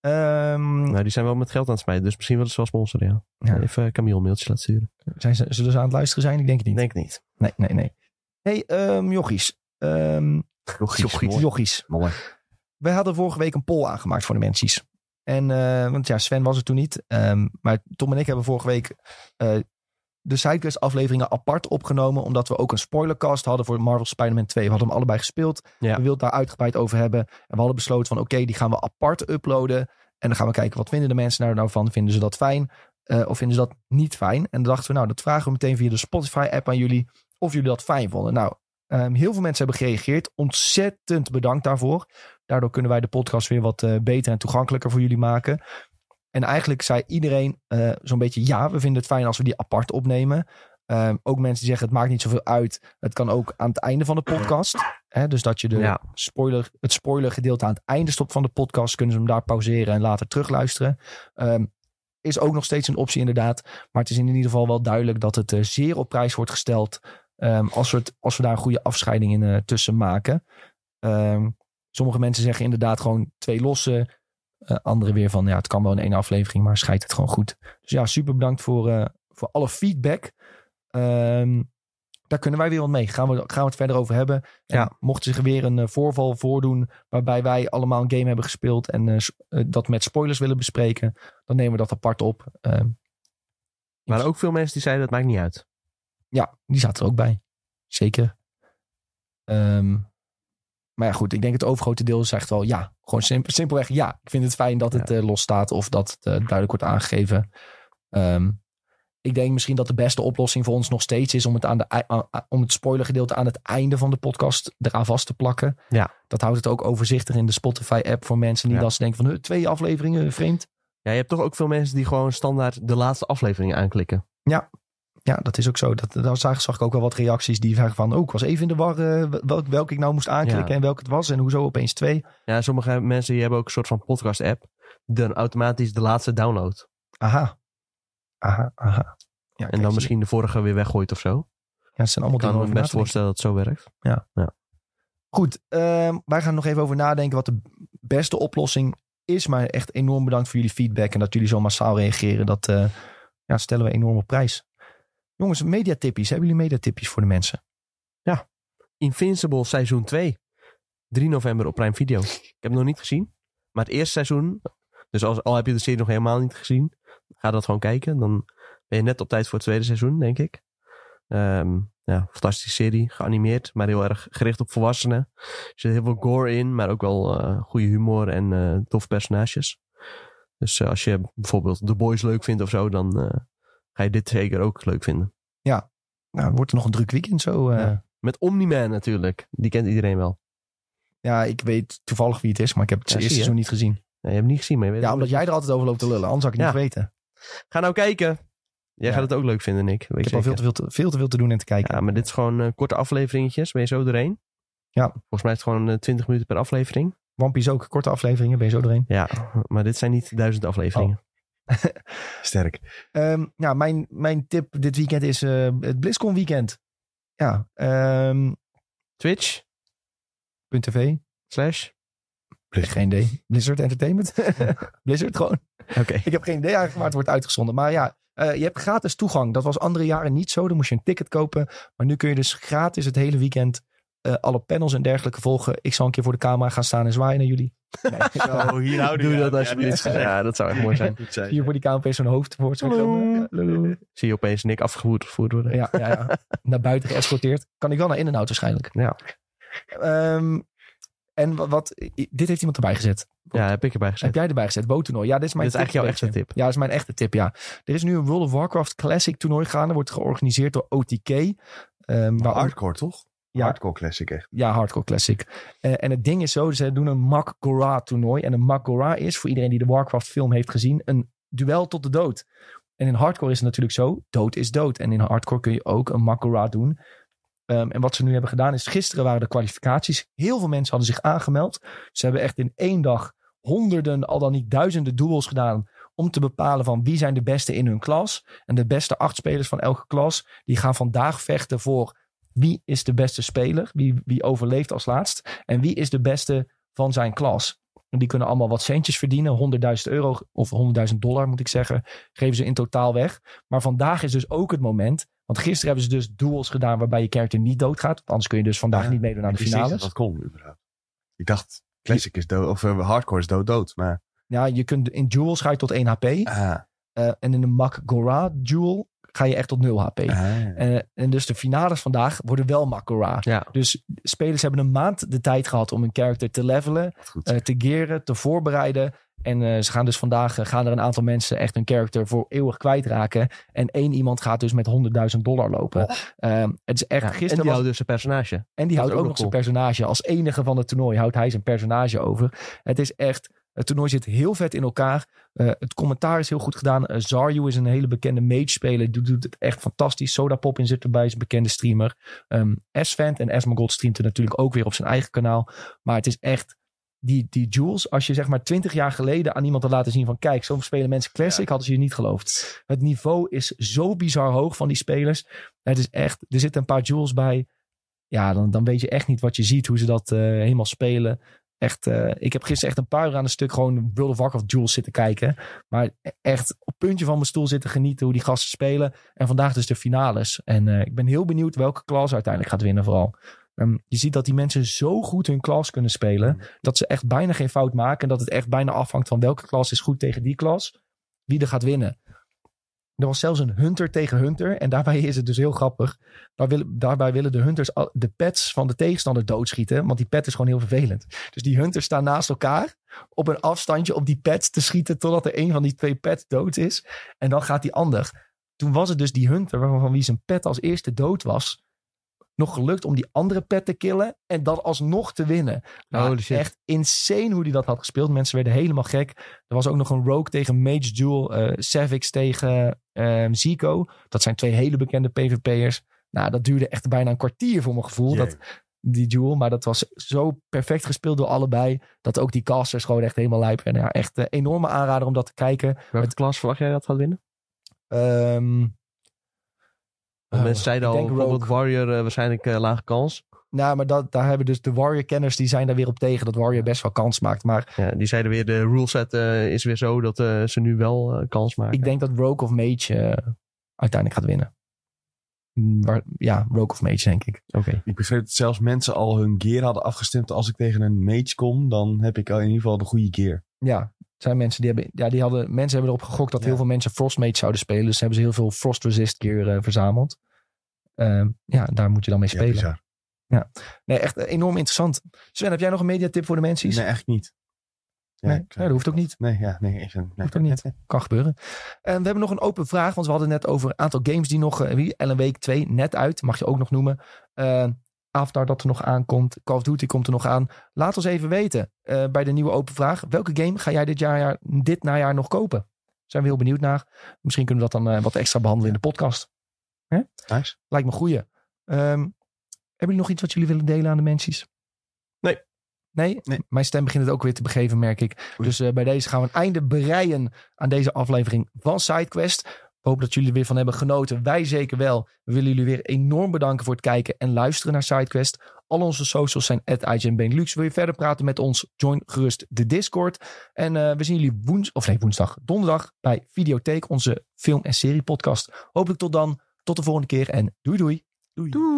Ehm, Nou, die zijn wel met geld aan het smijten, dus misschien willen ze wel sponsoren, ja. Ja. Even Camille een mailtje laten sturen. zijn ze, zullen ze aan het luisteren zijn? Ik denk het niet. Denk niet. Nee, nee, nee. hey, ehm jochies. Ehm, Jochies, jochies. mooi. jochies. Mooi. Wij hadden vorige week een poll aangemaakt voor de mensen. En, eh, want ja, Sven was er toen niet. Maar Tom en ik hebben vorige week eh, de Sidequest afleveringen apart opgenomen. Omdat we ook een spoilercast hadden voor Marvel Spider-Man 2. We hadden hem allebei gespeeld. Ja. We wilden het daar uitgebreid over hebben. En we hadden besloten van oké, die gaan we apart uploaden. En dan gaan we kijken wat vinden de mensen daar nou van. Vinden ze dat fijn? eh, of vinden ze dat niet fijn? En dan dachten we nou, dat vragen we meteen via de Spotify app aan jullie. Of jullie dat fijn vonden. Nou, ehm, heel veel mensen hebben gereageerd. Ontzettend bedankt daarvoor. Daardoor kunnen wij de podcast weer wat eh, beter en toegankelijker voor jullie maken. En eigenlijk zei iedereen eh, zo'n beetje ja, we vinden het fijn als we die apart opnemen. Ehm, ook mensen die zeggen het maakt niet zoveel uit. Het kan ook aan het einde van de podcast. Hè, dus dat je de Ja. spoiler, het spoiler gedeelte aan het einde stopt van de podcast. Kunnen ze hem daar pauzeren en later terugluisteren. Ehm, is ook nog steeds een optie inderdaad. Maar het is in ieder geval wel duidelijk dat het eh, zeer op prijs wordt gesteld. ehm, als, we het, als we daar een goede afscheiding in eh, tussen maken. Sommige mensen zeggen inderdaad gewoon twee losse. Uh, anderen weer van ja, het kan wel in één aflevering, maar scheidt het gewoon goed. Dus ja, super bedankt voor, uh, voor alle feedback. Um, daar kunnen wij weer wat mee. Gaan we, gaan we het verder over hebben. En Ja. Mocht zich weer een uh, voorval voordoen waarbij wij allemaal een game hebben gespeeld en dat met spoilers willen bespreken, dan nemen we dat apart op. Um, maar ook veel mensen die zeiden dat maakt niet uit. Ja, die zaten er ook bij. Zeker. Um, maar ja, goed, ik denk het overgrote deel zegt wel ja. Gewoon simpel, simpelweg ja. Ik vind het fijn dat het ja. uh, los staat of dat het uh, duidelijk wordt aangegeven. Um, ik denk misschien dat de beste oplossing voor ons nog steeds is om het, aan de, om het spoilergedeelte aan het einde van de podcast eraan vast te plakken. Ja. Dat houdt het ook overzichtig in de Spotify-app voor mensen die ja. dat ze denken van twee afleveringen vreemd. Ja, je hebt toch ook veel mensen die gewoon standaard de laatste aflevering aanklikken. Ja, ja, dat is ook zo. Dat, daar zag, zag ik ook wel wat reacties die zeggen van... oh, ik was even in de war uh, welk, welke ik nou moest aanklikken ja. en welke het was... en hoezo opeens twee. Ja, sommige mensen die hebben ook een soort van podcast-app... dan automatisch de laatste download. Aha. Aha, aha. Ja, en dan misschien de vorige weer weggooit of zo. Ja, het zijn allemaal ik kan me best voorstellen dat het zo werkt. Ja. ja. Goed, uh, wij gaan nog even over nadenken... wat de beste oplossing is. Maar echt enorm bedankt voor jullie feedback... en dat jullie zo massaal reageren. Dat uh, ja, stellen we enorm op prijs. Jongens, mediatippies. Hebben jullie mediatippies voor de mensen? Ja. Invincible seizoen 2. 3 november op Prime Video. Ik heb het nog niet gezien. Maar het eerste seizoen... Dus als, al heb je de serie nog helemaal niet gezien... Ga dat gewoon kijken. Dan ben je net op tijd voor het tweede seizoen, denk ik. Um, ja, fantastische serie. Geanimeerd, maar heel erg gericht op volwassenen. Er zit heel veel gore in, maar ook wel uh, goede humor en uh, personages. Dus eh, als je bijvoorbeeld The Boys leuk vindt of zo, dan ga je dit zeker ook leuk vinden. Nou, wordt er nog een druk weekend zo. eh. Ja. Met Omni-Man natuurlijk. Die kent iedereen wel. Ja, ik weet toevallig wie het is, maar ik heb het Ja, eerste seizoen niet gezien. Ja, je hebt het niet gezien, maar je weet Ja, omdat jij er altijd over loopt te lullen. Anders had ik het Ja. niet weten. Ga nou kijken. Jij Ja. gaat het ook leuk vinden, Nick. Weet Ik heb al veel te veel, te, veel te veel te doen en te kijken. Ja, maar dit is gewoon eh, korte afleveringetjes. Ben je zo doorheen? Ja. Volgens mij is het gewoon eh, 20 minuten per aflevering. One Piece ook. Korte afleveringen, ben je zo doorheen. Ja, maar dit zijn niet duizend afleveringen. [laughs] Sterk. Ja, mijn, mijn tip dit weekend is eh, het BlizzCon weekend. Ja, ehm Twitch .tv. slash. Geen idee. Blizzard Entertainment. [laughs] Blizzard gewoon. Oké. Ik heb geen idee eigenlijk waar het wordt uitgezonden. Maar ja, eh, je hebt gratis toegang. Dat was andere jaren niet zo. Dan moest je een ticket kopen. Maar nu kun je dus gratis het hele weekend eh, alle panels en dergelijke volgen. Ik zal een keer voor de camera gaan staan en zwaaien naar jullie. Nee. Zo, hier houden Doe dat aan. alsjeblieft. Ja, Ja, dat zou echt mooi zijn. [laughs] Goed zijn. Hier voor die camera zo'n hoofd voor. Zie je opeens Nick afgevoerd gevoerd worden. Ja, ja, ja. Naar buiten geëscorteerd. Kan ik wel naar in-en-out waarschijnlijk. Ja. Ehm, en wat, wat- dit heeft iemand erbij gezet. Ja, heb ik erbij gezet. Heb jij erbij gezet? Boottoernooi. Ja, dit is mijn Dit is tip eigenlijk jouw echte tip. Ja, dat is mijn echte tip, ja. Er is nu een World of Warcraft Classic toernooi gaande. Wordt georganiseerd door OTK. Ehm waar Hardcore, toch? Ja. Hardcore classic, echt. Ja, Hardcore Classic. Eh, en het ding is zo, ze doen een Mak Gora toernooi. En een Mak Gora is, voor iedereen die de Warcraft film heeft gezien, een duel tot de dood. En in Hardcore is het natuurlijk zo, dood is dood. En in Hardcore kun je ook een Mak Gora doen. Ehm, en wat ze nu hebben gedaan is, gisteren waren de kwalificaties. Heel veel mensen hadden zich aangemeld. Ze hebben echt in één dag honderden, al dan niet duizenden duels gedaan om te bepalen van wie zijn de beste in hun klas. En de beste acht spelers van elke klas, die gaan vandaag vechten voor wie is de beste speler, wie, wie overleeft als laatst. En wie is de beste van zijn klas. En die kunnen allemaal wat centjes verdienen, 100.000 euro of 100.000 dollar moet ik zeggen, geven ze in totaal weg. Maar vandaag is dus ook het moment, want gisteren hebben ze dus duels gedaan waarbij je character niet doodgaat. Want anders kun je dus vandaag Ja, niet meedoen aan de finales. dat dat kon, überhaupt. Ik dacht, classic is dood, of eh, hardcore is dood, dood. Maar, Ja, je kunt in duels ga je tot 1 HP. ah, eh, en in een Mak Gora duel ga je echt tot 0 HP. ah. Eh, en dus de finales vandaag worden wel Makora. Ja. Dus spelers hebben een maand de tijd gehad om hun character te levelen, eh, te gearen, te voorbereiden. En eh, ze gaan dus vandaag, gaan er een aantal mensen echt hun character voor eeuwig kwijtraken. En één iemand gaat dus met 100.000 dollar lopen. Ehm, het is echt, Ja, en gisteren die was, houdt dus een personage. en die houdt ook ook nog nog zijn personage. Als enige van het toernooi houdt hij zijn personage over. Het is echt, het toernooi zit heel vet in elkaar. Eh, het commentaar is heel goed gedaan. Eh, Zaryu is een hele bekende mage-speler. Die doet het echt fantastisch. Sodapop in zit erbij, is een bekende streamer. Um, Asvent en Asmongold streamt er natuurlijk ook weer op zijn eigen kanaal. Maar het is echt, die, die Jules, als je zeg maar twintig jaar geleden aan iemand had laten zien van kijk, zo spelen mensen Classic, Ja. hadden ze je niet geloofd. Het niveau is zo bizar hoog van die spelers. Het is echt, er zitten een paar Jules bij. Ja, dan, dan weet je echt niet wat je ziet, hoe ze dat eh, helemaal spelen. Echt, eh, ik heb gisteren echt een paar uur aan een stuk gewoon World of Warcraft Jules zitten kijken. Maar echt op het puntje van mijn stoel zitten genieten hoe die gasten spelen. En vandaag dus de finales. En eh, ik ben heel benieuwd welke klas uiteindelijk gaat winnen vooral. Ehm, je ziet dat die mensen zo goed hun klas kunnen spelen. Dat ze echt bijna geen fout maken. En dat het echt bijna afhangt van welke klas is goed tegen die klas. Wie er gaat winnen. Er was zelfs een hunter tegen hunter. En daarbij is het dus heel grappig. Daar willen, daarbij willen de hunters de pets van de tegenstander doodschieten. Want die pet is gewoon heel vervelend. Dus die hunters staan naast elkaar. Op een afstandje op die pet te schieten. Totdat er een van die twee pets dood is. En dan gaat die ander. Toen was het dus die hunter waarvan van wie zijn pet als eerste dood was. Nog gelukt om die andere pet te killen. En dan alsnog te winnen. Nou, Holy shit. echt insane hoe hij dat had gespeeld. Mensen werden helemaal gek. Er was ook nog een Rogue tegen Mage Duel. eh Savix tegen ehm Zico. Dat zijn twee hele bekende PvP'ers. Nou, dat duurde echt bijna een kwartier voor mijn gevoel. Jee. Dat, die duel. Maar dat was zo perfect gespeeld door allebei. Dat ook die casters gewoon echt helemaal lijp. En ja, echt een enorme aanrader om dat te kijken. Welke klas verwacht jij dat gaat winnen? Ehm Eh, mensen zeiden ik al, denk bijvoorbeeld Rogue. Warrior eh, waarschijnlijk eh, lage kans. Nou, maar dat, daar hebben dus de Warrior-kenners... die zijn daar weer op tegen dat Warrior best wel kans maakt. Maar Ja, die zeiden weer, de ruleset eh is weer zo dat eh, ze nu wel kans maken. ik denk dat Rogue of Mage uiteindelijk gaat winnen. Mm, waar- ja, Rogue of Mage, denk ik. Oké. Ik begreep dat zelfs mensen al hun gear hadden afgestemd. Als ik tegen een mage kom, dan heb ik al in ieder geval de goede gear. Ja, zijn mensen die hebben... Ja, die hadden, mensen hebben erop gegokt dat Ja. heel veel mensen Frost Mage zouden spelen. Dus hebben ze heel veel Frost Resist gear eh, verzameld. Ehm, ja, daar moet je dan mee Ja, spelen. bizar. nee, echt enorm interessant. Sven, heb jij nog een mediatip voor de mensen? Nee, eigenlijk niet. Ja, nee, dat hoeft ook niet. Nee, ja, nee. Even, nee. Hoeft ook niet. [laughs] Kan gebeuren. En we hebben nog een open vraag, want we hadden net over een aantal games die nog... eh, wie- Ellen Week 2 net uit, mag je ook nog noemen. Eh Avatar dat er nog aankomt. Call of Duty komt er nog aan. Laat ons even weten eh, bij de nieuwe open vraag. Welke game ga jij dit, jaar, dit najaar nog kopen? Zijn we heel benieuwd naar. Misschien kunnen we dat dan eh, wat extra behandelen in de podcast. Nice. Lijkt me goeie. Ehm, hebben jullie nog iets wat jullie willen delen aan de mensen? Nee. Nee? Nee. Mijn stem begint het ook weer te begeven, merk ik. Oei. Dus eh, bij deze gaan we een einde bereiden aan deze aflevering van SideQuest. Hopen dat jullie er weer van hebben genoten. Wij zeker wel. We willen jullie weer enorm bedanken voor het kijken en luisteren naar SideQuest. Al onze socials zijn at Benelux. Wil je verder praten met ons? Join gerust de Discord. En eh, we zien jullie woens of nee, woensdag, donderdag bij Videotheek, onze film- en serie podcast. Hopelijk tot dan. Tot de volgende keer en doei doei. Doei. Doei.